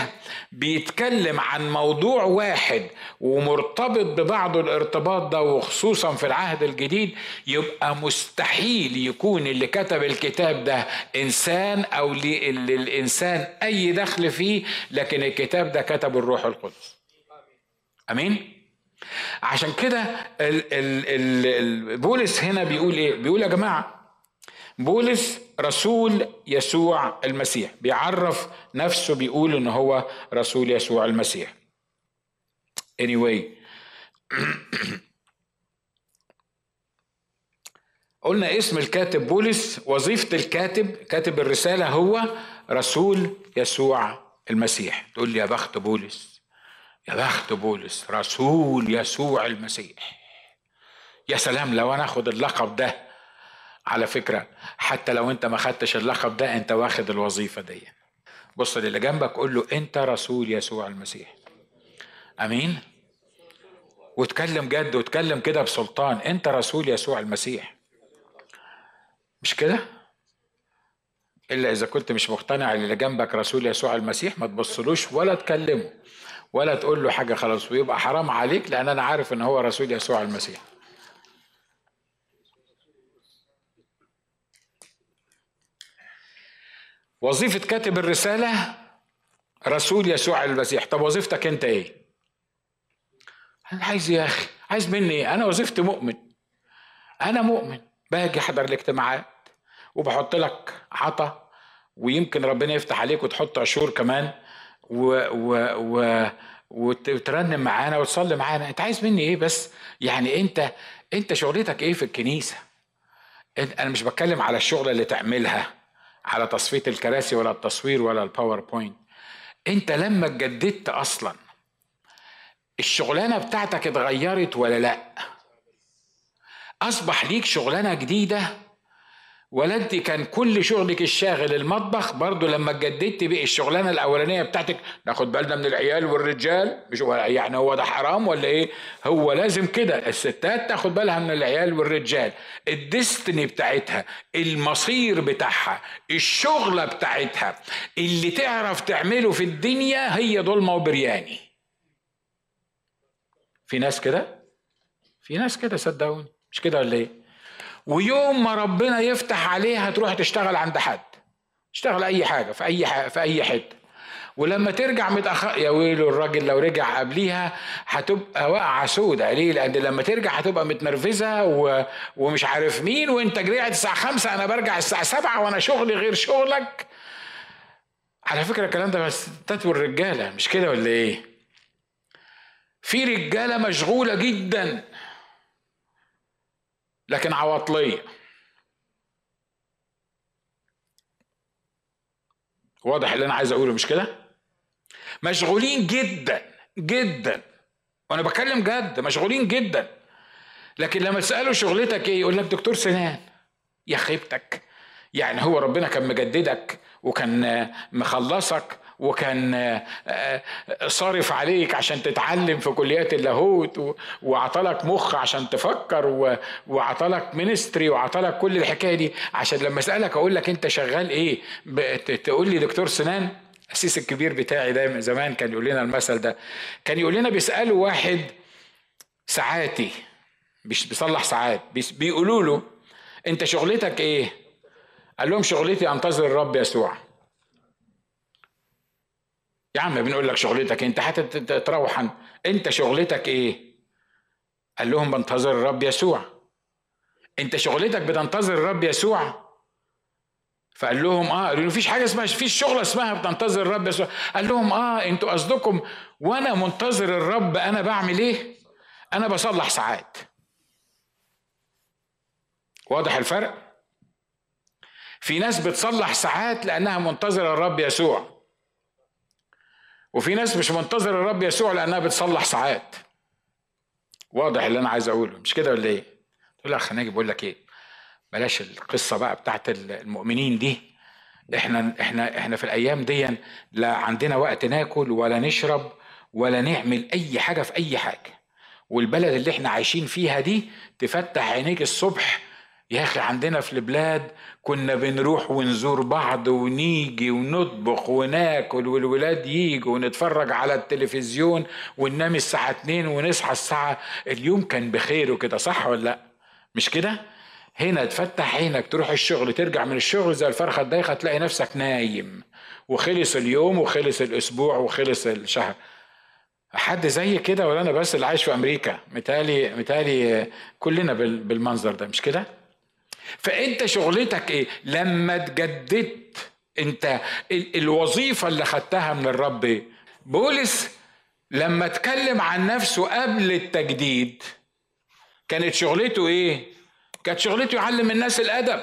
بيتكلم عن موضوع واحد ومرتبط ببعضه الارتباط ده وخصوصا في العهد الجديد يبقى مستحيل يكون اللي كتب الكتاب ده إنسان أو للإنسان أي دخل فيه لكن الكتاب ده كتب الروح القدس. آمين؟ عشان كده بولس هنا بيقول إيه؟ بيقول يا جماعة بولس رسول يسوع المسيح. بيعرف نفسه بيقول إن هو رسول يسوع المسيح. Anyway. قلنا اسم الكاتب بولس وظيفة الكاتب كاتب الرسالة هو رسول يسوع المسيح. تقول لي يا بخت بولس يا بخت بولس رسول يسوع المسيح. يا سلام لو أنا آخد اللقب ده على فكرة حتى لو أنت ما خدتش اللقب ده أنت واخد الوظيفة دي. بص للي جنبك قول له أنت رسول يسوع المسيح. أمين؟ واتكلم جد واتكلم كده بسلطان. انت رسول يسوع المسيح. مش كده؟ إلا إذا كنت مش مقتنع اللي جنبك رسول يسوع المسيح ما تبصلوش ولا تكلمه ولا تقول له حاجة خلاص ويبقى حرام عليك لأن أنا عارف إن هو رسول يسوع المسيح. وظيفة كاتب الرسالة رسول يسوع المسيح. طب وظيفتك أنت إيه؟ أنا عايز يا أخي عايز مني إيه أنا وظيفتي مؤمن. أنا مؤمن. باجي أحضر الاجتماعات وبحط لك عطا ويمكن ربنا يفتح عليك وتحط عشور كمان و و و وترنم معانا وتصلي معانا. أنت عايز مني إيه بس؟ يعني أنت أنت شغلتك إيه في الكنيسة؟ أنا مش بتكلم على الشغل اللي تعملها على تصفية الكراسي ولا التصوير ولا الباوربوينت أنت لما اتجددت أصلا الشغلانة بتاعتك اتغيرت ولا لأ؟ أصبح ليك شغلانة جديدة؟ ولا أنت كان كل شغلك الشاغل المطبخ؟ برضو لما اتجددت بقى الشغلانة الأولانية بتاعتك ناخد بالنا من العيال والرجال مش يعني هو ده حرام ولا إيه؟ هو لازم كده الستات تاخد بالها من العيال والرجال. الدستني بتاعتها المصير بتاعها الشغلة بتاعتها اللي تعرف تعمله في الدنيا هي ضلمه وبرياني في ناس كده؟ في ناس كده صدقوني. مش كده ولا إيه؟ ويوم ما ربنا يفتح عليها تروح تشتغل عند حد. تشتغل أي حاجة في أي حاجة في أي حتة. ولما ترجع متاخر يا ويلو الراجل لو رجع قبليها هتبقى واقعة سودة. ليه؟ لأن لما ترجع هتبقى متنرفزة و... ومش عارف مين وأنت رجعت الساعة خمسة أنا برجع الساعة سبعة وأنا شغلي غير شغلك. على فكرة الكلام ده بس تتوى الرجالة مش كده ولا إيه؟ في رجالة مشغولة جدا. لكن عواطلية. واضح اللي أنا عايز أقوله مش كده؟ مشغولين جدا جدا. وأنا بتكلم جد مشغولين جدا. لكن لما تساله شغلتك إيه يقول لك دكتور سنان. يا خيبتك. يعني هو ربنا كان مجددك وكان مخلصك وكان آه، آه، صارف عليك عشان تتعلم في كليات اللاهوت وعطلك مخ عشان تفكر وعطلك مينستري وعطلك كل الحكاية دي. عشان لما أسألك أقول لك أنت شغال إيه تقول لي دكتور سنان السيس الكبير بتاعي دايما زمان كان يقول لنا المثل ده. كان يقول لنا بيسالوا واحد ساعاتي مش بيصلح ساعات بيقولوا له أنت شغلتك إيه؟ قال لهم شغلتي أنتظر الرب يسوع. يا عم بنقول لك شغلتك انت هتتروح انت شغلتك إيه؟ قال لهم بنتظر الرب يسوع. انت شغلتك بتنتظر الرب يسوع؟ فقال لهم آه قالوا مفيش حاجة اسمها فيش شغلة اسمها بتنتظر الرب يسوع. قال لهم آه أنتوا قصدكم وأنا منتظر الرب أنا بعمل إيه؟ أنا بصلح ساعات. واضح الفرق؟ في ناس بتصلح ساعات لأنها منتظرة الرب يسوع. وفي ناس مش منتظر الرب يسوع لأنها بتصلح ساعات. واضح اللي أنا عايز أقوله. مش كده ولا إيه؟ تقول اخ ناجي بقول لك إيه؟ بلاش القصة بقى بتاعت المؤمنين دي. إحنا إحنا إحنا في الأيام دي لا عندنا وقت ناكل ولا نشرب ولا نعمل أي حاجة في أي حاجة. والبلد اللي إحنا عايشين فيها دي تفتح عينيك الصبح يا أخي عندنا في البلاد كنا بنروح ونزور بعض ونيجي ونطبخ وناكل والولاد ييجوا ونتفرج على التلفزيون وننام الساعة اتنين ونصحى الساعة اليوم كان بخير وكده صح ولا لأ؟ مش كده؟ هنا تفتح عينك تروح الشغل ترجع من الشغل زي الفرخة الدايخة تلاقي نفسك نايم. وخلص اليوم وخلص الأسبوع وخلص الشهر. حد زي كده ولا أنا بس اللي عايش في أمريكا؟ متهيألي متهيألي كلنا بالمنظر ده مش كده؟ فانت شغلتك إيه؟ لما تجددت انت الوظيفة اللي خدتها من الرب إيه؟ بولس لما اتكلم عن نفسه قبل التجديد كانت شغلته إيه؟ كانت شغلته يعلم الناس الأدب.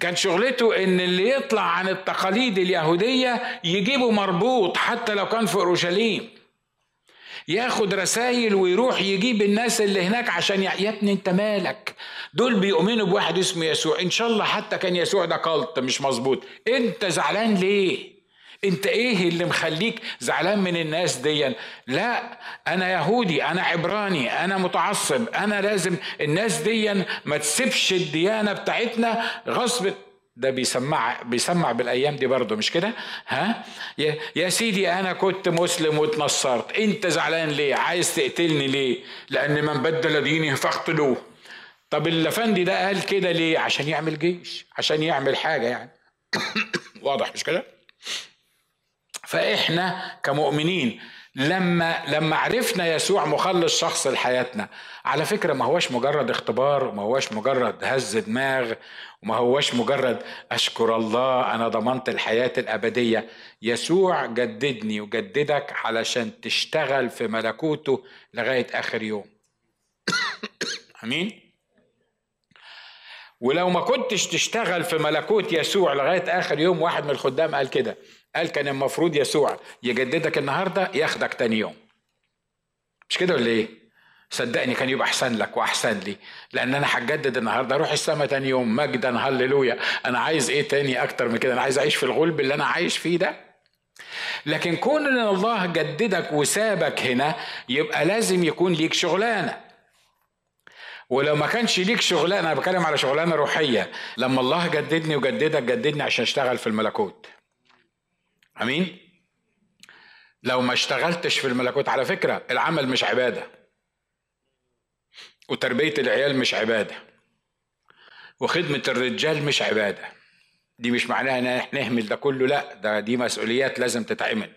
كان شغلته إن اللي يطلع عن التقاليد اليهودية يجيبه مربوط حتى لو كان في أورشليم. ياخد رسائل ويروح يجيب الناس اللي هناك عشان يا ابني انت مالك؟ دول بيؤمنوا بواحد اسمه يسوع. إن شاء الله حتى كان يسوع ده قلط مش مظبوط. انت زعلان ليه؟ انت إيه اللي مخليك زعلان من الناس دي لا أنا يهودي أنا عبراني أنا متعصب. أنا لازم الناس دي ما تسيبش الديانة بتاعتنا غصب ده بيسمع بيسمع بالأيام دي برضه مش كده؟ ها؟ يا, سيدي أنا كنت مسلم واتنصرت. أنت زعلان ليه؟ عايز تقتلني ليه؟ لأن من بدل دينه فاقتلوه طب الأفندي ده قال كده ليه؟ عشان يعمل جيش عشان يعمل حاجة يعني. واضح مش كده؟ فإحنا كمؤمنين لما لما عرفنا يسوع مخلص شخص لحياتنا على فكرة ما هوش مجرد اختبار وما هوش مجرد هز دماغ وما هوش مجرد أشكر الله أنا ضمنت الحياة الأبدية. يسوع جددني وجددك علشان تشتغل في ملكوته لغاية آخر يوم. آمين؟ ولو ما كنتش تشتغل في ملكوت يسوع لغاية آخر يوم واحد من الخدام قال كده. قال كان المفروض يسوع يجددك النهارده ياخدك تاني يوم. مش كده ولا إيه؟ صدقني كان يبقى أحسن لك وأحسن لي. لأن أنا هتجدد النهارده أروح السما تاني يوم مجدا هللويا. أنا عايز إيه تاني أكتر من كده؟ أنا عايز أعيش في الغلب اللي أنا عايش فيه ده. لكن كون إن الله جددك وسابك هنا يبقى لازم يكون ليك شغلانة. ولو ما كانش ليك شغلانة أنا بتكلم على شغلانة روحية. لما الله جددني وجددك جددني عشان أشتغل في الملكوت. آمين؟ لو ما اشتغلتش في الملكوت على فكرة العمل مش عبادة. وتربية العيال مش عبادة. وخدمة الرجال مش عبادة. دي مش معناها إن إحنا نهمل ده كله لأ ده دي مسؤوليات لازم تتعمل.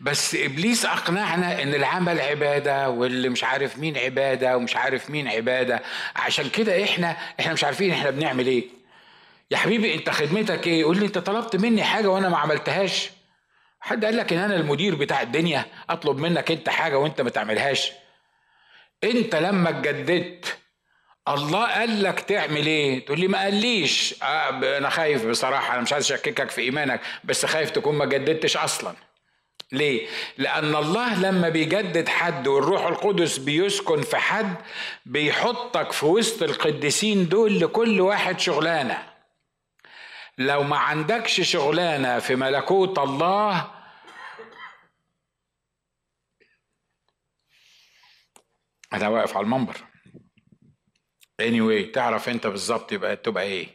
بس إبليس أقنعنا إن العمل عبادة واللي مش عارف مين عبادة ومش عارف مين عبادة. عشان كده إحنا إحنا مش عارفين إحنا بنعمل إيه. يا حبيبي أنت خدمتك إيه؟ يقول لي أنت طلبت مني حاجة وأنا ما عملتهاش. حد قال لك إن أنا المدير بتاع الدنيا؟ أطلب منك أنت حاجة وأنت ما تعملهاش. انت لما اتجددت الله قال لك تعمل إيه؟ تقول لي ما قاليش. آه أنا خايف بصراحة أنا مش عايز اشككك في ايمانك بس خايف تكون ما جددتش أصلا. ليه؟ لأن الله لما بيجدد حد والروح القدس بيسكن في حد بيحطك في وسط القديسين دول لكل واحد شغلانة. لو ما عندكش شغلانة في ملكوت الله أنا واقف على المنبر. Anyway تعرف أنت بالظبط يبقى تبقى إيه؟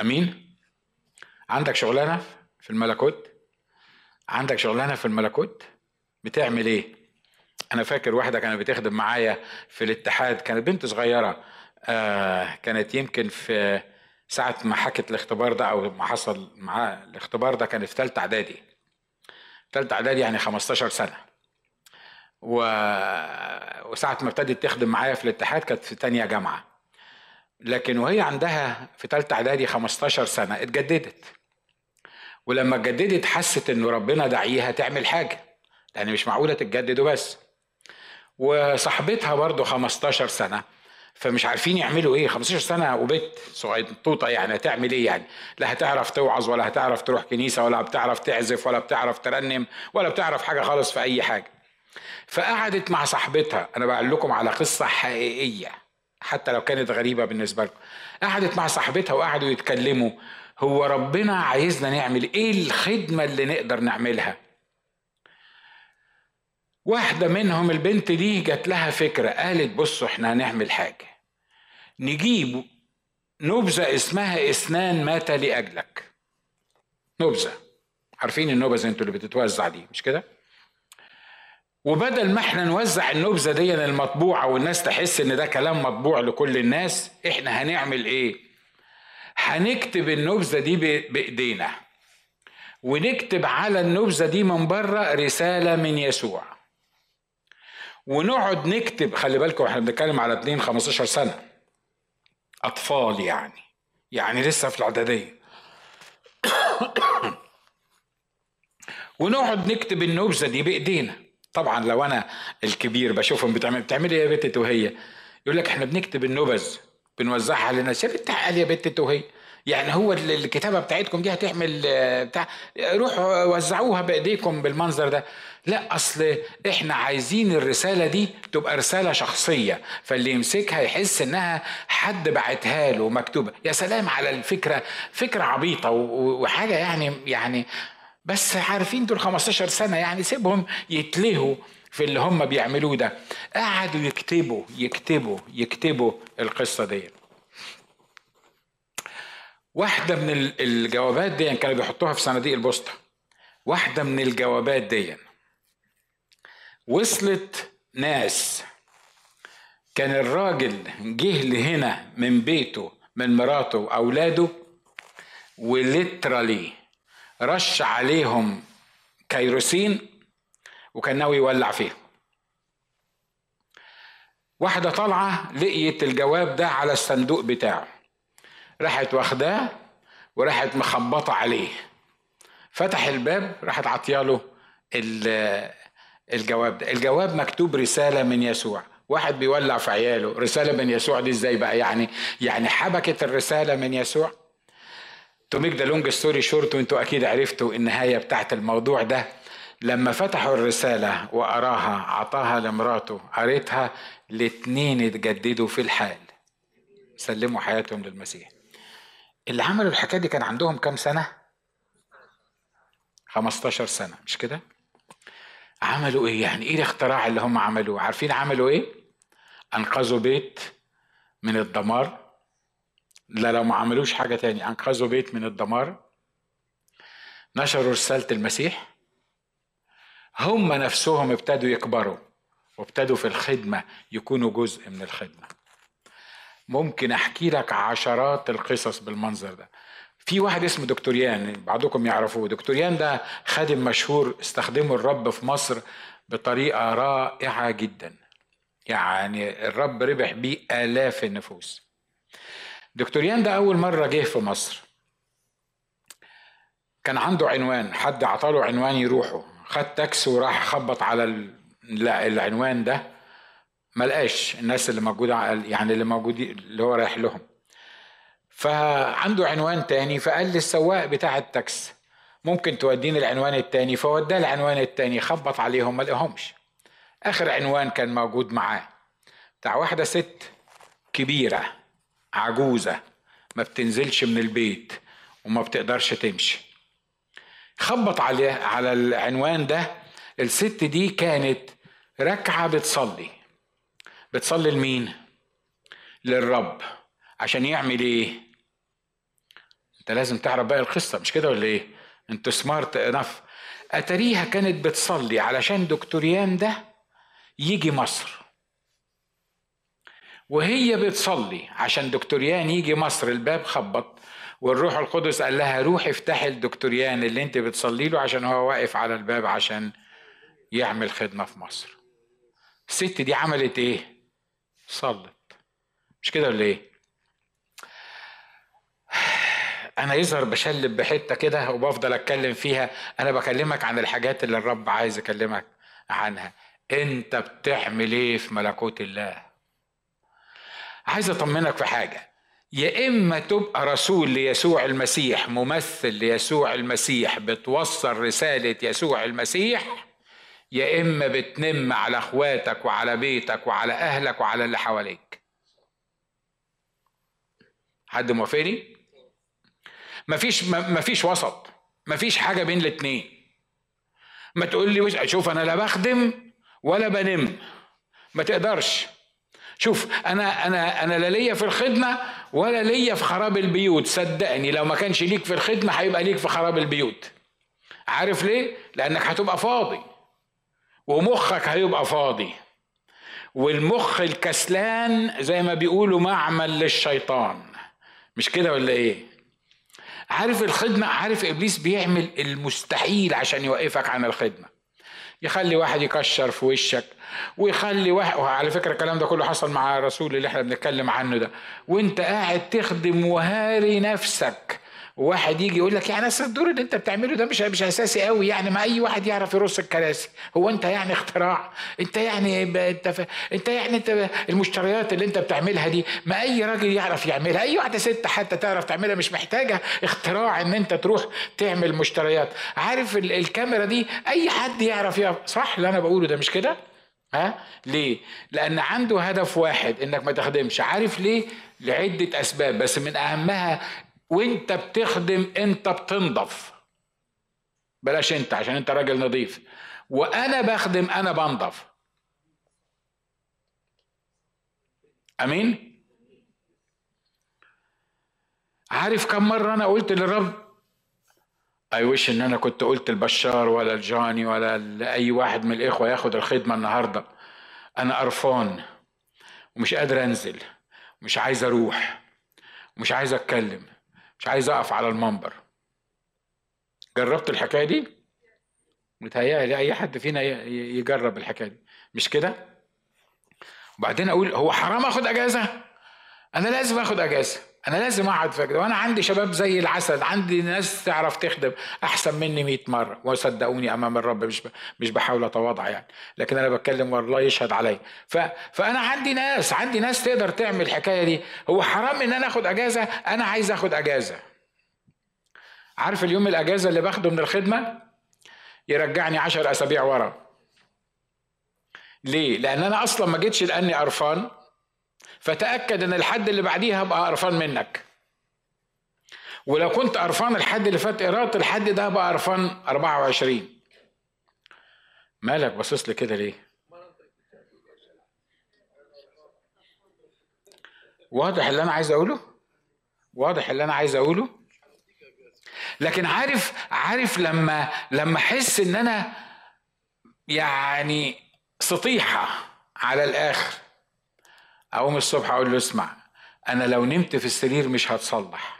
أمين؟ عندك شغلانة في الملكوت؟ عندك شغلانة في الملكوت؟ بتعمل إيه؟ أنا فاكر واحدة كانت بتخدم معايا في الاتحاد كانت بنت صغيرة آه كانت يمكن في ساعة ما حكت الاختبار ده أو ما حصل معاه الاختبار ده كان في تالتة إعدادي. تالتة إعدادي يعني 15 سنة. و... وساعة ما ابتدت تخدم معايا في الاتحاد كانت في تانية جامعة. لكن وهي عندها في تالتة إعدادي 15 سنة اتجددت. ولما اتجددت حست إنه ربنا دعيها تعمل حاجة يعني مش معقولة تتجدد وبس. وصاحبتها برضه 15 سنة فمش عارفين يعملوا إيه. 15 سنة وبيت صغيطوطه يعني هتعمل إيه يعني؟ لا هتعرف توعظ ولا هتعرف تروح كنيسة ولا بتعرف تعزف ولا بتعرف ترنم ولا بتعرف حاجة خالص في أي حاجة. فقعدت مع صاحبتها. أنا بقول لكم على قصة حقيقية حتى لو كانت غريبة بالنسبة لكم. قعدت مع صاحبتها وقعدوا يتكلموا. هو ربنا عايزنا نعمل إيه الخدمة اللي نقدر نعملها؟ واحدة منهم البنت دي جات لها فكرة قالت بصوا إحنا هنعمل حاجة. نجيب نبذة اسمها إسنان مات لأجلك. نبذة. عارفين النبذة أنتوا اللي بتتوزع دي مش كده؟ وبدل ما إحنا نوزع النبذة دي المطبوعة والناس تحس ان ده كلام مطبوع لكل الناس إحنا هنعمل إيه؟ هنكتب النبذة دي بإيدينا. ونكتب على النبذة دي من بره رسالة من يسوع. ونقعد نكتب خلي بالكم إحنا بنتكلم على اتنين 15 سنة. أطفال يعني يعني لسه في الإعدادية. ونقعد نكتب النبذة دي بإيدينا. طبعا لو أنا الكبير بشوفهم بتعمل بتعملي إيه يا بنت وهي يقول لك إحنا بنكتب النبذ بنوزعها على الناس يا قال يا بنت وهي يعني هو الكتابة بتاعتكم دي هتعمل آه، بتاع روحوا وزعوها بإيديكم بالمنظر ده. لا أصل إحنا عايزين الرسالة دي تبقى رسالة شخصية فاللي يمسكها يحس إنها حد بعتها له مكتوبة. يا سلام على الفكرة فكرة عبيطة وحاجة يعني يعني بس عارفين دول 15 سنة يعني سيبهم يتلهوا في اللي هم بيعملوه ده. قعدوا يكتبوا يكتبوا يكتبوا القصة دي. واحدة من الجوابات دي كانوا بيحطوها في صناديق البوسطة. واحدة من الجوابات دي. وصلت ناس. كان الراجل جه لهنا من بيته من مراته وأولاده وليترالي. رش عليهم كيروسين وكان ناوي يولع فيهم واحدة طالعة لقيت الجواب ده على الصندوق بتاعه. راحت واخداه وراحت مخبطة عليه. فتح الباب راحت عطياله الجواب ده. الجواب مكتوب رسالة من يسوع. واحد بيولع في عياله. رسالة من يسوع دي إزاي بقى يعني؟ يعني حبكت الرسالة من يسوع. to make the long story short وانتوا أكيد عرفتوا النهاية بتاعت الموضوع ده لما فتحوا الرسالة وقراها عطاها لمراته قريتها الاتنين اتجددوا في الحال. سلموا حياتهم للمسيح. اللي عملوا الحكاية دي كان عندهم كام سنة؟ 15 سنة مش كده؟ عملوا إيه؟ يعني إيه الاختراع اللي هم عملوه؟ عارفين عملوا إيه؟ أنقذوا بيت من الدمار. لا لو ما عملوش حاجة تاني. أنقذوا بيت من الدمار نشروا رسالة المسيح. هم نفسهم ابتدوا يكبروا وابتدوا في الخدمة يكونوا جزء من الخدمة. ممكن أحكي لك عشرات القصص بالمنظر ده. في واحد اسمه دكتوريان بعضكم يعرفوه. دكتوريان ده خادم مشهور استخدمه الرب في مصر بطريقة رائعة جدا. يعني الرب ربح بيه آلاف النفوس. دكتوريان ده أول مرة جه في مصر. كان عنده عنوان حد عطاله عنوان يروحه. خد تاكس وراح خبط على العنوان ده. ما لقاش الناس اللي موجودة يعني اللي موجودين اللي هو رايح لهم. فعنده عنوان تاني فقال للسواق بتاع التاكس ممكن توديني العنوان التاني؟ فوداه العنوان التاني خبط عليهم ما لقاهمش. آخر عنوان كان موجود معاه. بتاع واحدة ست كبيرة. عجوزة ما بتنزلش من البيت وما بتقدرش تمشي. خبط عليه على العنوان ده الست دي كانت ركعه بتصلي. بتصلي لمين؟ للرب. عشان يعمل إيه؟ أنت لازم تعرف بقى القصة مش كده ولا إيه؟ أنت سمارت انف اتريها كانت بتصلي علشان دكتوريان ده يجي مصر. وهي بتصلي عشان دكتوريان يجي مصر الباب خبط والروح القدس قال لها روحي افتحي الدكتوريان اللي انت بتصلي له عشان هو واقف على الباب عشان يعمل خدمة في مصر. الست دي عملت إيه؟ صلت. مش كده ولا إيه؟ أنا يظهر بشلب بحتة كده وبفضل اتكلم فيها. أنا بكلمك عن الحاجات اللي الرب عايز اكلمك عنها. انت بتعمل إيه في ملكوت الله؟ عايز أطمنك في حاجة. يا إما تبقى رسول ليسوع المسيح ممثل ليسوع المسيح بتوصل رسالة يسوع المسيح يا إما بتنم على أخواتك وعلى بيتك وعلى أهلك وعلى اللي حواليك. حد موافقني؟ مفيش مفيش وسط مفيش حاجة بين الاتنين. ما تقول لي شوف أنا لا بخدم ولا بنم. ما تقدرش. شوف أنا أنا أنا لا ليا في الخدمة ولا ليا في خراب البيوت صدقني لو ما كانش ليك في الخدمة هيبقى ليك في خراب البيوت. عارف ليه؟ لأنك هتبقى فاضي. ومخك هيبقى فاضي. والمخ الكسلان زي ما بيقولوا معمل للشيطان. مش كده ولا إيه؟ عارف الخدمة؟ عارف إبليس بيعمل المستحيل عشان يوقفك عن الخدمة. يخلي واحد يكشر في وشك ويخلي واحد وعلى فكرة الكلام ده كله حصل مع الرسول اللي إحنا بنتكلم عنه ده. وانت قاعد تخدم وهاري نفسك. وواحد يجي يقول لك يعني أصل الدور اللي أنت بتعمله ده مش مش أساسي قوي يعني ما أي واحد يعرف يرص الكراسي. هو أنت يعني اختراع. أنت يعني أنت ف... أنت يعني أنت المشتريات اللي أنت بتعملها دي ما أي راجل يعرف يعملها. أي واحدة ست حتى تعرف تعملها مش محتاجة اختراع إن أنت تروح تعمل مشتريات. عارف ال... الكاميرا دي؟ أي حد يعرف يعرف صح اللي أنا بقوله ده مش كده؟ ها؟ ليه؟ لأن عنده هدف واحد إنك ما تخدمش. عارف ليه؟ لعدة أسباب بس من أهمها وانت بتخدم انت بتنضف. بلاش انت عشان انت راجل نظيف. وأنا بخدم أنا بنضف. امين؟ عارف كم مرة أنا قلت للرب؟ اي وش إن أنا كنت قلت البشار ولا الجاني ولا لأي واحد من الإخوة ياخد الخدمة النهارده. أنا قرفان ومش قادر أنزل ومش عايز أروح ومش عايز أتكلم. مش عايز أقف على المنبر. جربت الحكاية دي؟ متهيألي أي حد فينا يجرب الحكاية دي. مش كده؟ وبعدين أقول هو حرام أخد أجازة؟ أنا لازم أخد أجازة. أنا لازم أقعد في وأنا عندي شباب زي العسل عندي ناس تعرف تخدم أحسن مني 100 مرة. وصدقوني أمام الرب مش مش بحاول أتواضع يعني. لكن أنا بتكلم والله يشهد عليا ف... فأنا عندي ناس عندي ناس تقدر تعمل الحكاية دي. هو حرام إن أنا آخد أجازة؟ أنا عايز آخد أجازة. عارف اليوم الأجازة اللي باخده من الخدمة؟ يرجعني عشر أسابيع ورا. ليه؟ لأن أنا أصلا ما جيتش لأني قرفان. فتأكد أن الحد اللي بعديها هبقى قرفان منك ولو كنت قرفان الحد اللي فات قراءة الحد ده هبقى قرفان 24 مالك باصص لي كده ليه؟ واضح اللي أنا عايز أقوله؟ واضح اللي أنا عايز أقوله؟ لكن عارف عارف لما لما أحس إن أنا يعني سطيحة على الآخر اقوم الصبح أقول له اسمع أنا لو نمت في السرير مش هتصلح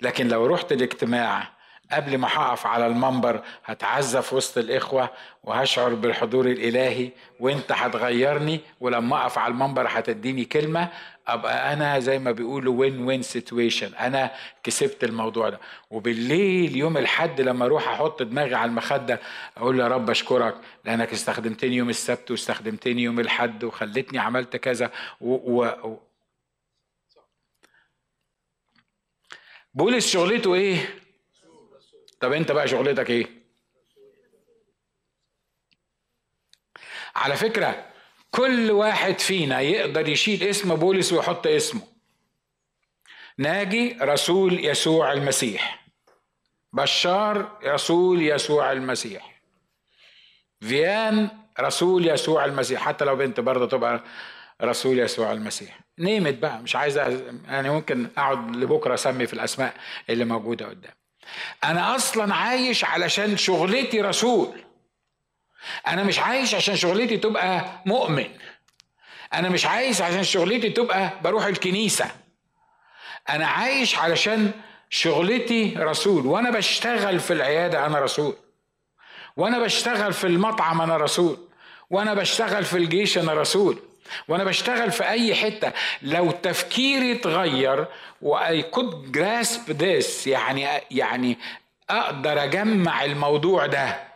لكن لو رحت الاجتماع قبل ما هقف على المنبر هتعزى في وسط الإخوة وهشعر بالحضور الإلهي وإنت هتغيرني ولما أقف على المنبر هتديني كلمة أبقى أنا زي ما بيقولوا وين وين سيتويشن أنا كسبت الموضوع ده. وبالليل يوم الحد لما أروح أحط دماغي على المخدة أقول يا رب أشكرك لأنك استخدمتني يوم السبت واستخدمتني يوم الحد وخلتني عملت كذا. و, و... بولس شغلته إيه؟ طب أنت بقى شغلتك إيه؟ على فكرة كل واحد فينا يقدر يشيل اسم بولس ويحط اسمه. ناجي رسول يسوع المسيح. بشار رسول يسوع المسيح. فيان رسول يسوع المسيح. حتى لو بنت برضه تبقى رسول يسوع المسيح. نيمت بقى. مش عايز يعني ممكن أقعد لبكرة أسمي في الأسماء اللي موجودة قدام. أنا أصلا عايش علشان شغلتي رسول. أنا مش عايش عشان شغلتي تبقى مؤمن. أنا مش عايش عشان شغلتي تبقى بروح الكنيسة. أنا عايش علشان شغلتي رسول وأنا بشتغل في العيادة أنا رسول. وأنا بشتغل في المطعم أنا رسول. وأنا بشتغل في الجيش أنا رسول. وأنا بشتغل في أي حتة. لو تفكيري اتغير we could grasp this يعني يعني أقدر أجمع الموضوع ده.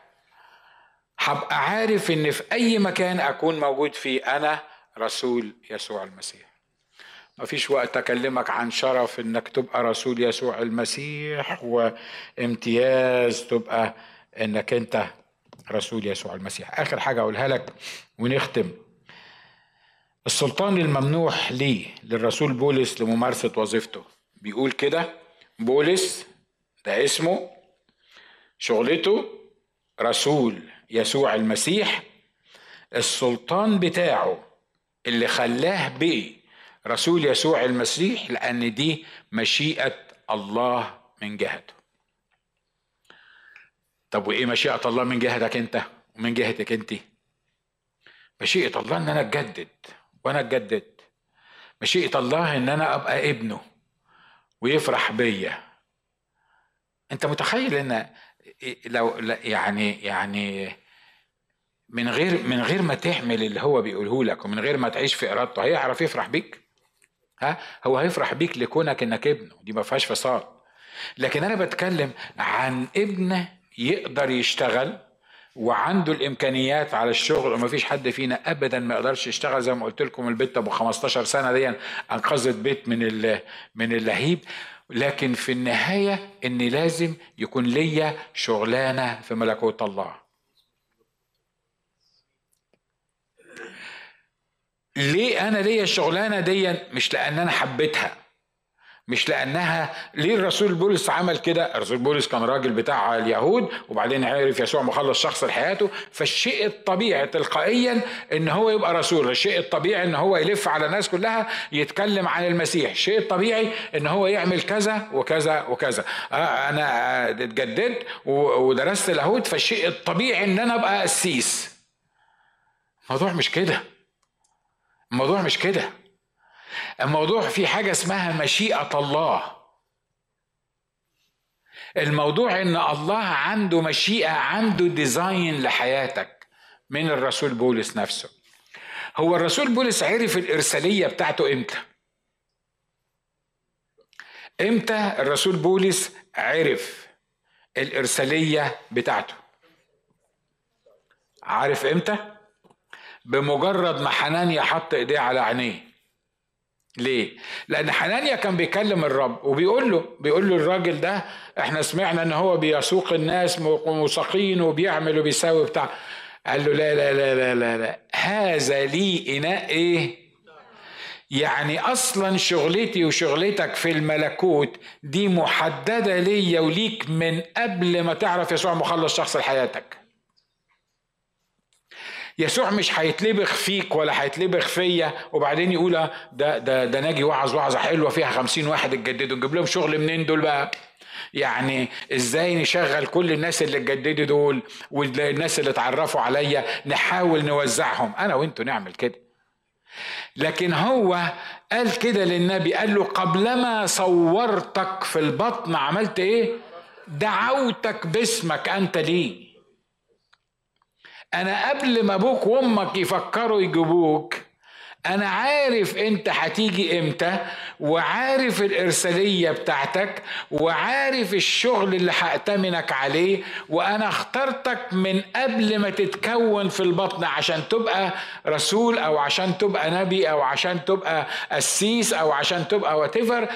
هبقى عارف إن في أي مكان أكون موجود فيه أنا رسول يسوع المسيح. مفيش وقت أكلمك عن شرف إنك تبقى رسول يسوع المسيح وامتياز تبقى إنك أنت رسول يسوع المسيح. آخر حاجة أقولها لك ونختم. السلطان الممنوح ليه؟ للرسول بولس لممارسة وظيفته. بيقول كده بولس ده اسمه شغلته رسول. يسوع المسيح السلطان بتاعه اللي خلاه بقي رسول يسوع المسيح لأن دي مشيئة الله من جهته. طب وإيه مشيئة الله من جهتك أنت ومن جهتك أنت؟ مشيئة الله إن أنا أتجدد وأنا أتجدد. مشيئة الله إن أنا أبقى ابنه ويفرح بيا. أنت متخيل إن لو يعني يعني من غير من غير ما تعمل اللي هو بيقوله لك ومن غير ما تعيش في إرادته هيعرف يفرح بيك. ها؟ هو هيفرح بيك لكونك إنك ابنه. دي ما فيهاش فصال لكن أنا بتكلم عن ابن يقدر يشتغل وعنده الإمكانيات على الشغل وما فيش حد فينا ابدا ما يقدرش يشتغل. زي ما قلت لكم البت أبو 15 سنة دي أنقذت بيت من من اللهيب. لكن في النهاية ان لازم يكون ليا شغلانة في ملكوت الله. ليه أنا ليا الشغلانة دي؟ مش لأن أنا حبيتها. مش لأنها ليه الرسول بولس عمل كده؟ الرسول بولس كان راجل بتاع اليهود وبعدين عرف يسوع مخلص شخص لحياته فالشيء الطبيعي تلقائيا إن هو يبقى رسول الشيء الطبيعي إن هو يلف على الناس كلها يتكلم عن المسيح الشيء الطبيعي إن هو يعمل كذا وكذا وكذا. آه، أنا اتجددت ودرست اليهود فالشيء الطبيعي إن أنا أبقى قسيس. الموضوع مش كده. الموضوع مش كده. الموضوع في حاجة اسمها مشيئة الله. الموضوع إن الله عنده مشيئة عنده ديزاين لحياتك من الرسول بولس نفسه. هو الرسول بولس عرف الإرسالية بتاعته إمتى؟ إمتى الرسول بولس عرف الإرسالية بتاعته؟ عارف إمتى؟ بمجرد ما حنانيا حط إيديه على عينيه. ليه؟ لأن حنانيا كان بيكلم الرب وبيقول له بيقول له الراجل ده إحنا سمعنا إن هو بيسوق الناس مساقين وبيعمل وبيساوي بتاع قال له لا لا لا لا لا, لا. هذا لي إناء إيه؟ يعني أصلا شغلتي وشغلتك في الملكوت دي محددة ليا وليك من قبل ما تعرف يسوع مخلص شخص لحياتك يسوع مش هيتلبخ فيك ولا هيتلبخ فيا. وبعدين يقول ده ده ده ناجي وعظ وعظة حلوة فيها خمسين واحد اتجددوا. نجيب لهم شغل منين دول بقى؟ يعني إزاي نشغل كل الناس اللي اتجددوا دول والناس اللي اتعرفوا عليا؟ نحاول نوزعهم. أنا وأنتوا نعمل كده. لكن هو قال كده للنبي قال له قبلما صورتك في البطن عملت إيه؟ دعوتك باسمك أنت ليه؟ أنا قبل ما أبوك وأمك يفكروا يجيبوك أنا عارف أنت هتيجي إمتى وعارف الإرسالية بتاعتك وعارف الشغل اللي هأتمنك عليه وأنا اخترتك من قبل ما تتكون في البطن عشان تبقى رسول أو عشان تبقى نبي أو عشان تبقى قسيس أو عشان تبقى واتيفر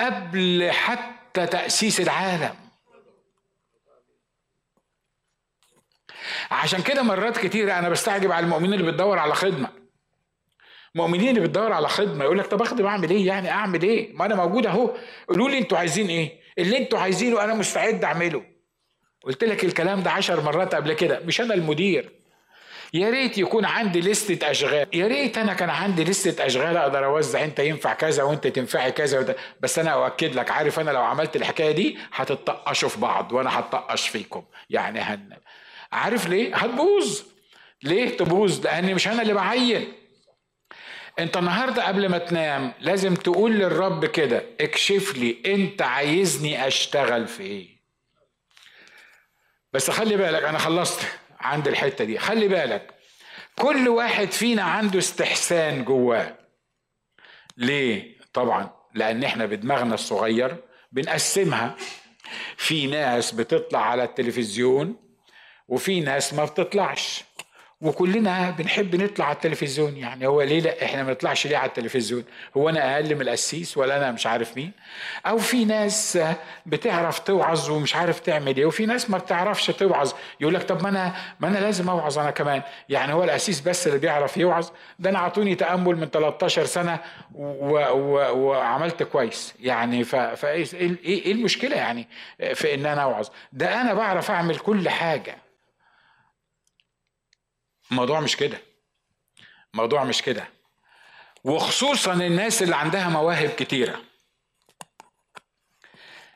قبل حتى تأسيس العالم. عشان كده مرات كتير أنا بستعجب على المؤمنين اللي بتدور على خدمة. مؤمنين اللي بتدور على خدمة يقول لك طب أخدم أعمل إيه يعني؟ أعمل إيه؟ ما أنا موجود أهو. قولوا لي أنتوا عايزين إيه؟ اللي أنتوا عايزينه أنا مستعد أعمله. قلت لك الكلام ده عشر مرات قبل كده. مش أنا المدير. يا ريت يكون عندي لستة أشغال. يا ريت أنا كان عندي لستة أشغال أقدر أوزع. أنت ينفع كذا وأنت تنفعي كذا وده. بس أنا أؤكد لك عارف أنا لو عملت الحكاية دي هتطقشوا في بعض وأنا هتطقش فيكم. يعني هن عارف ليه؟ هتبوظ. ليه تبوظ؟ لأني مش أنا اللي بعين. أنت النهارده قبل ما تنام لازم تقول للرب كده اكشف لي أنت عايزني أشتغل في إيه. بس خلي بالك أنا خلصت عند الحتة دي. خلي بالك كل واحد فينا عنده استحسان جواه. ليه؟ طبعا لأن إحنا بدماغنا الصغير بنقسمها. في ناس بتطلع على التلفزيون وفي ناس ما بتطلعش. وكلنا بنحب نطلع على التلفزيون يعني هو ليه لا؟ إحنا ما نطلعش ليه على التلفزيون؟ هو أنا أقل من القسيس ولا أنا مش عارف مين؟ أو في ناس بتعرف توعظ ومش عارف تعمل إيه وفي ناس ما بتعرفش توعظ. يقول لك طب ما أنا ما أنا لازم أوعظ أنا كمان. يعني هو القسيس بس اللي بيعرف يوعظ. ده أنا أعطوني تأمل من 13 سنة و... و... وعملت كويس. يعني ف... فايه إيه, إيه المشكلة يعني في إن أنا أوعظ؟ ده أنا بعرف أعمل كل حاجة. الموضوع مش كده. الموضوع مش كده. وخصوصا الناس اللي عندها مواهب كتيرة.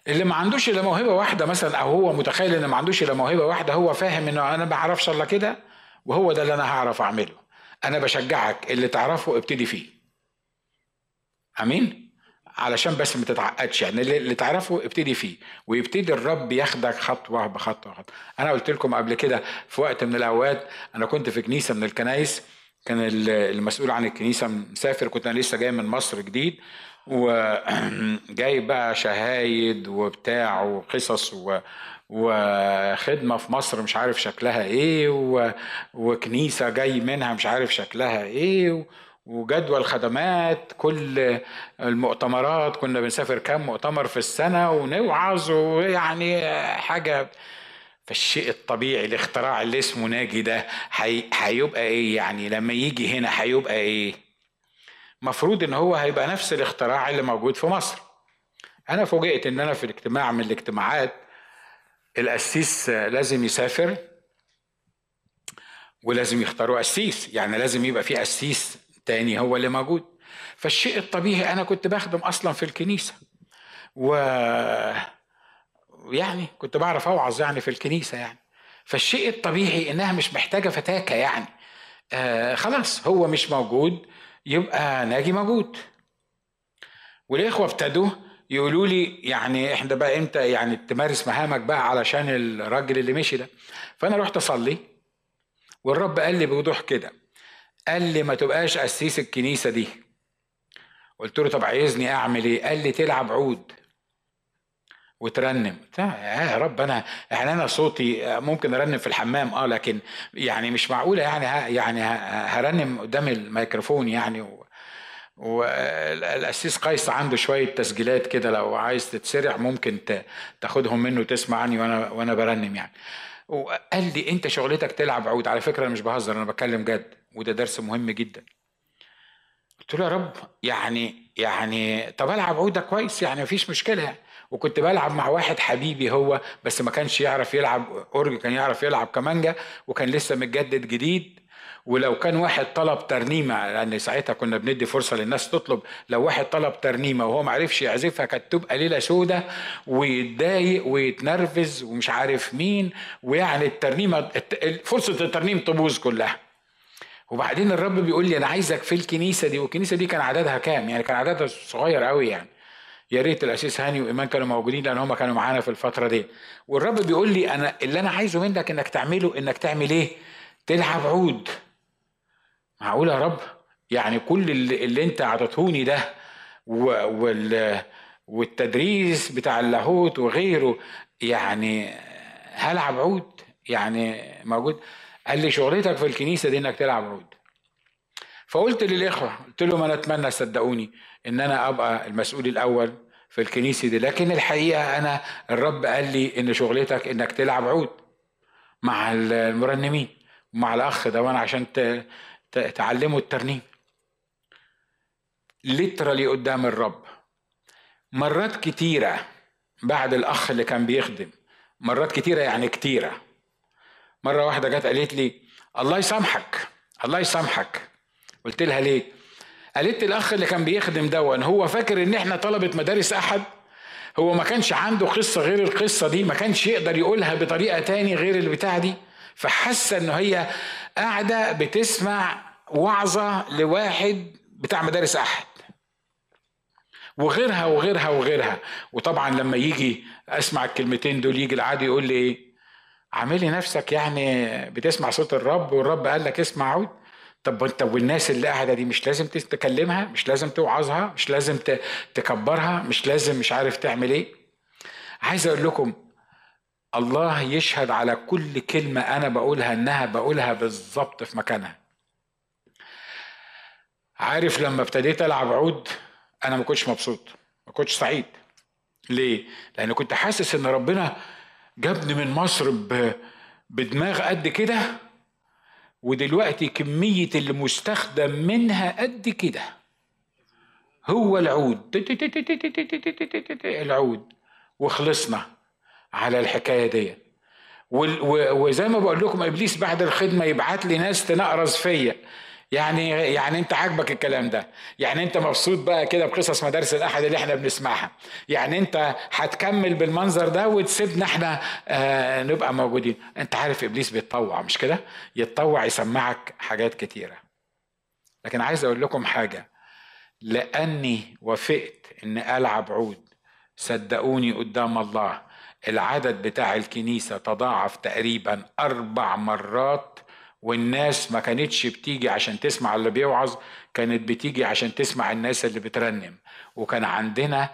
اللي ما عندوش إلا موهبة واحدة مثلا أو هو متخيل إن ما عندوش إلا موهبة واحدة هو فاهم إنه أنا ما بعرفش الا كده وهو ده اللي أنا هعرف أعمله. أنا بشجعك اللي تعرفه ابتدي فيه. أمين؟ علشان بس ما تتعقدش. يعني اللي تعرفه ابتدي فيه ويبتدي الرب ياخدك خطوة بخطوة خطوه أنا قلت لكم قبل كده في وقت من الأوقات أنا كنت في كنيسة من الكنايس كان المسؤول عن الكنيسة مسافر كنت أنا لسه جاي من مصر جديد وجاي بقى شهايد وبتاع وقصص و وخدمة في مصر مش عارف شكلها إيه و... وكنيسة جاي منها مش عارف شكلها إيه وجدول خدمات كل المؤتمرات كنا بنسافر كام مؤتمر في السنة ونوعظ ويعني حاجة فالشيء الطبيعي الاختراع اللي اسمه ناجي ده هيبقى إيه؟ يعني لما يجي هنا هيبقى إيه؟ مفروض إن هو هيبقى نفس الاختراع اللي موجود في مصر. أنا فوجئت إن أنا في الاجتماع من الاجتماعات القسيس لازم يسافر ولازم يختاروا قسيس يعني لازم يبقى في قسيس تاني هو اللي موجود. فالشيء الطبيعي أنا كنت بخدم أصلا في الكنيسة. و يعني كنت بعرف أوعظ يعني في الكنيسة يعني. فالشيء الطبيعي إنها مش محتاجة فتاكة يعني. آه خلاص هو مش موجود يبقى ناجي موجود. والإخوة ابتدوا يقولوا لي يعني إحنا بقى إمتى يعني تمارس مهامك بقى علشان الراجل اللي مشي ده. فأنا رحت أصلي والرب قال لي بوضوح كده. قال لي ما تبقاش قسيس الكنيسة دي. قلت له طب عايزني أعمل إيه؟ قال لي تلعب عود وترنم. يا رب أنا يعني أنا صوتي ممكن أرنم في الحمام آه لكن يعني مش معقولة يعني يعني هرنم قدام الميكروفون يعني والقسيس قيس عنده شوية تسجيلات كده لو عايز تتسرع ممكن تاخدهم منه تسمعني وأنا وأنا برنم يعني. وقال لي أنت شغلتك تلعب عود. على فكرة أنا مش بهزر أنا بتكلم جد. وده درس مهم جدا. قلت له يا رب يعني يعني طب ألعب عود ده كويس يعني مفيش مشكلة. وكنت بلعب مع واحد حبيبي هو بس ما كانش يعرف يلعب أورج كان يعرف يلعب كمانجا وكان لسه متجدد جديد. ولو كان واحد طلب ترنيمة لأن ساعتها كنا بندي فرصة للناس تطلب لو واحد طلب ترنيمة وهو ما عرفش يعزفها كانت تبقى ليلة سودة ويتضايق ويتنرفز ومش عارف مين. ويعني الترنيمة فرصة الترنيم تبوظ كلها. وبعدين الرب بيقول لي أنا عايزك في الكنيسة دي. والكنيسة دي كان عددها كام؟ يعني كان عددها صغير قوي يعني. يا ريت القسيس هاني وإيمان كانوا موجودين لأن هم كانوا معانا في الفترة دي. والرب بيقول لي أنا اللي أنا عايزه منك إنك تعمله إنك تعمل إيه؟ تلعب عود. معقول يا رب؟ يعني كل اللي, اللي أنت عطتهوني ده وال والتدريس بتاع اللاهوت وغيره يعني هلعب عود؟ يعني موجود؟ قال لي شغلتك في الكنيسة دي إنك تلعب عود فقلت للإخوة قلت لهم أنا أتمنى صدقوني إن أنا أبقى المسؤول الأول في الكنيسة دي لكن الحقيقة أنا الرب قال لي إن شغلتك إنك تلعب عود مع المرنمين ومع الأخ ده وأنا عشان تعلموا الترنيم. ليترالي قدام الرب. مرات كتيرة بعد الأخ اللي كان بيخدم مرات كتيرة يعني كتيرة. مرة واحدة جت قالت لي الله يسامحك الله يسامحك. قلت لها ليه؟ قالت لي الأخ اللي كان بيخدم دون هو فاكر إن إحنا طلبة مدارس أحد؟ هو ما كانش عنده قصة غير القصة دي ما كانش يقدر يقولها بطريقة تاني غير البتاع دي؟ فحس إن هي قاعدة بتسمع وعظة لواحد بتاع مدارس أحد. وغيرها وغيرها وغيرها. وطبعا لما يجي أسمع الكلمتين دول يجي العادي يقول لي إيه؟ عاملي نفسك يعني بتسمع صوت الرب والرب قال لك اسمع عود طب انت والناس اللي قاعدة دي مش لازم تكلمها مش لازم توعظها مش لازم تكبرها مش لازم مش عارف تعمل إيه؟ عايز أقول لكم الله يشهد على كل كلمة أنا بقولها إنها بقولها بالظبط في مكانها. عارف لما ابتديت ألعب عود أنا ما كنتش مبسوط ما كنتش سعيد. ليه؟ لأن كنت حاسس إن ربنا جابني من مصر بدماغ قد كده ودلوقتي كمية اللي مستخدم منها قد كده هو العود العود وخلصنا على الحكاية دي وزي ما بقول لكم ابليس بعد الخدمة يبعت لي ناس تنقرز فيا يعني يعني انت عاجبك الكلام ده. يعني انت مبسوط بقى كده بقصص مدارس الأحد اللي إحنا بنسمعها. يعني انت هتكمل بالمنظر ده وتسيبنا إحنا آه نبقى موجودين. انت عارف إبليس بيتطوع مش كده؟ يتطوع يسمعك حاجات كتيرة. لكن عايز أقول لكم حاجة. لأني وافقت ان ألعب عود. صدقوني قدام الله العدد بتاع الكنيسة تضاعف تقريبا أربع مرات والناس ما كانتش بتيجي عشان تسمع اللي بيوعظ كانت بتيجي عشان تسمع الناس اللي بترنم. وكان عندنا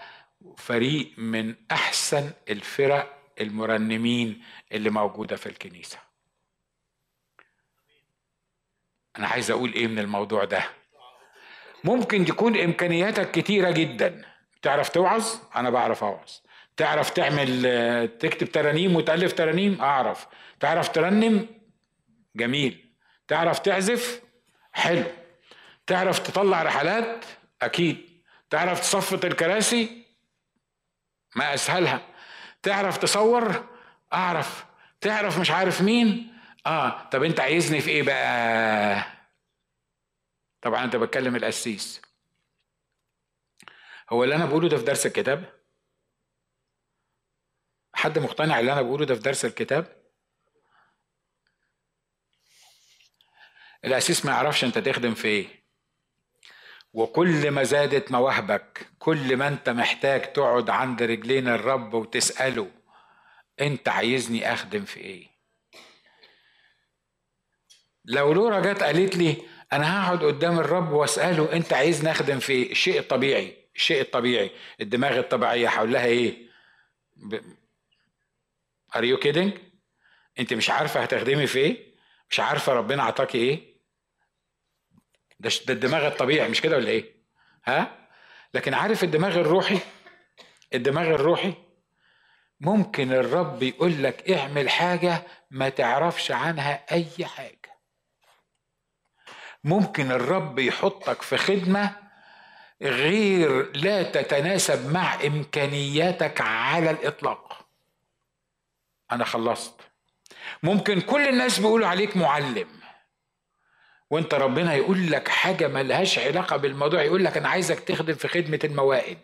فريق من أحسن الفرق المرنمين اللي موجودة في الكنيسة. أنا عايز أقول إيه من الموضوع ده؟ ممكن تكون إمكانياتك كتيرة جدا. تعرف توعظ؟ أنا بعرف أوعظ. تعرف تعمل تكتب ترانيم وتألف ترانيم؟ أعرف. تعرف ترنم؟ جميل. تعرف تعزف؟ حلو. تعرف تطلع رحلات؟ أكيد. تعرف تصفط الكراسي؟ ما أسهلها. تعرف تصور؟ أعرف. تعرف مش عارف مين؟ آه. طب أنت عايزني في إيه بقى؟ طبعا أنت بتكلم القسيس. هو اللي أنا بقوله ده في درس الكتاب؟ حد مقتنع اللي أنا بقوله ده في درس الكتاب؟ الأسيس ما يعرفش أنت تخدم في إيه. وكل ما زادت مواهبك كل ما أنت محتاج تقعد عند رجلين الرب وتسأله أنت عايزني أخدم في إيه؟ لو لورا جت قالت لي أنا هقعد قدام الرب وأسأله أنت عايزني أخدم في إيه؟ الشيء الطبيعي الشيء الطبيعي الدماغ الطبيعية هقول لها إيه are you kidding أنت مش عارفة هتخدمي في إيه؟ مش عارفة ربنا عطاكي إيه؟ ده ده الدماغ الطبيعي مش كده ولا إيه؟ ها؟ لكن عارف الدماغ الروحي؟ الدماغ الروحي ممكن الرب يقول لك اعمل حاجة ما تعرفش عنها أي حاجة. ممكن الرب يحطك في خدمة غير لا تتناسب مع إمكانياتك على الإطلاق. أنا خلصت. ممكن كل الناس بيقولوا عليك معلم. وانت ربنا يقول لك حاجة ملهاش علاقة بالموضوع يقول لك أنا عايزك تخدم في خدمة الموائد.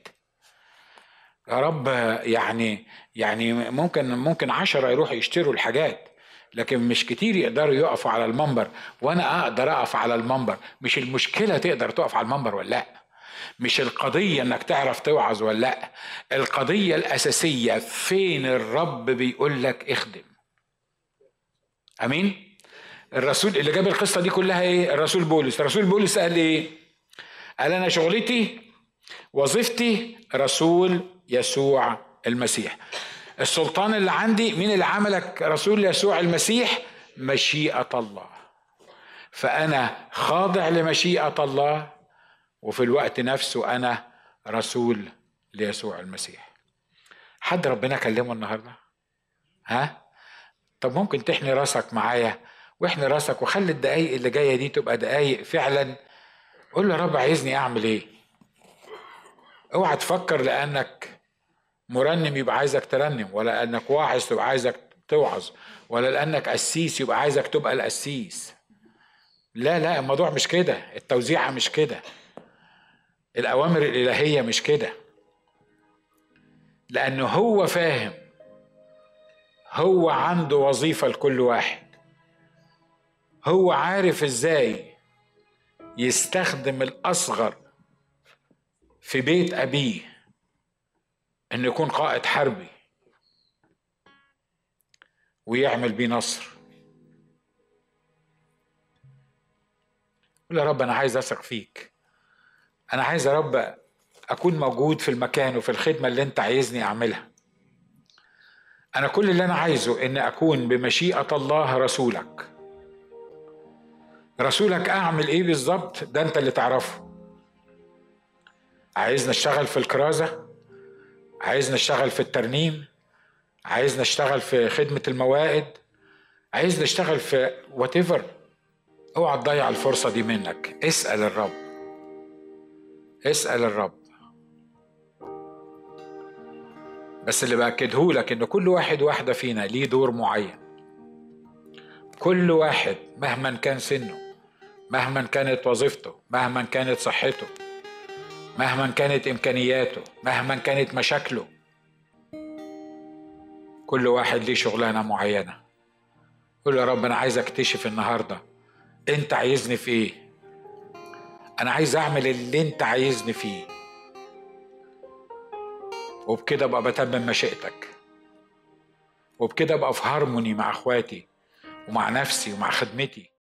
يا رب يعني يعني ممكن ممكن عشرة يروحوا يشتروا الحاجات لكن مش كتير يقدروا يقفوا على المنبر. وأنا أقدر أقف على المنبر. مش المشكلة تقدر تقف على المنبر ولا لأ. مش القضية إنك تعرف توعظ ولا لأ. القضية الأساسية فين الرب بيقول لك اخدم. أمين؟ الرسول اللي جاب القصة دي كلها إيه؟ الرسول بولس. الرسول بولس قال إيه؟ قال أنا شغلتي وظيفتي رسول يسوع المسيح. السلطان اللي عندي مين اللي عملك رسول يسوع المسيح؟ مشيئة الله. فأنا خاضع لمشيئة الله وفي الوقت نفسه أنا رسول ليسوع المسيح. حد ربنا كلمه النهارده؟ ها؟ طب ممكن تحني راسك معايا واحني راسك وخلي الدقايق اللي جاية دي تبقى دقايق فعلا. قول له يا رب عايزني أعمل إيه؟ اوعى تفكر لأنك مرنم يبقى عايزك ترنم ولا انك واعظ تبقى عايزك توعظ ولا لأنك قسيس يبقى عايزك تبقى القسيس. لا لا الموضوع مش كده التوزيعه مش كده الأوامر الإلهية مش كده. لأنه هو فاهم هو عنده وظيفة لكل واحد. هو عارف إزاي يستخدم الأصغر في بيت أبيه إنه يكون قائد حربي ويعمل بيه نصر. يا رب أنا عايز أثق فيك. أنا عايز يا رب أكون موجود في المكان وفي الخدمة اللي أنت عايزني أعملها. أنا كل اللي أنا عايزه ان أكون بمشيئة الله رسولك. رسولك أعمل إيه بالظبط؟ ده أنت اللي تعرفه. عايز نشتغل في الكرازة؟ عايز نشتغل في الترنيم؟ عايز نشتغل في خدمة الموائد؟ عايز نشتغل في وات اوعى تضيع الفرصة دي منك. اسأل الرب. اسأل الرب. بس اللي بأكده لك إن كل واحد واحدة فينا ليه دور معين. كل واحد مهما كان سنه. مهما كانت وظيفته مهما كانت صحته مهما كانت إمكانياته مهما كانت مشاكله. كل واحد ليه شغلانة معينة. قول يا رب أنا عايز أكتشف النهاردة أنت عايزني في إيه. أنا عايز أعمل اللي أنت عايزني فيه. وبكده أبقى بتمم مشيئتك. وبكده أبقى في هارموني مع أخواتي ومع نفسي ومع خدمتي.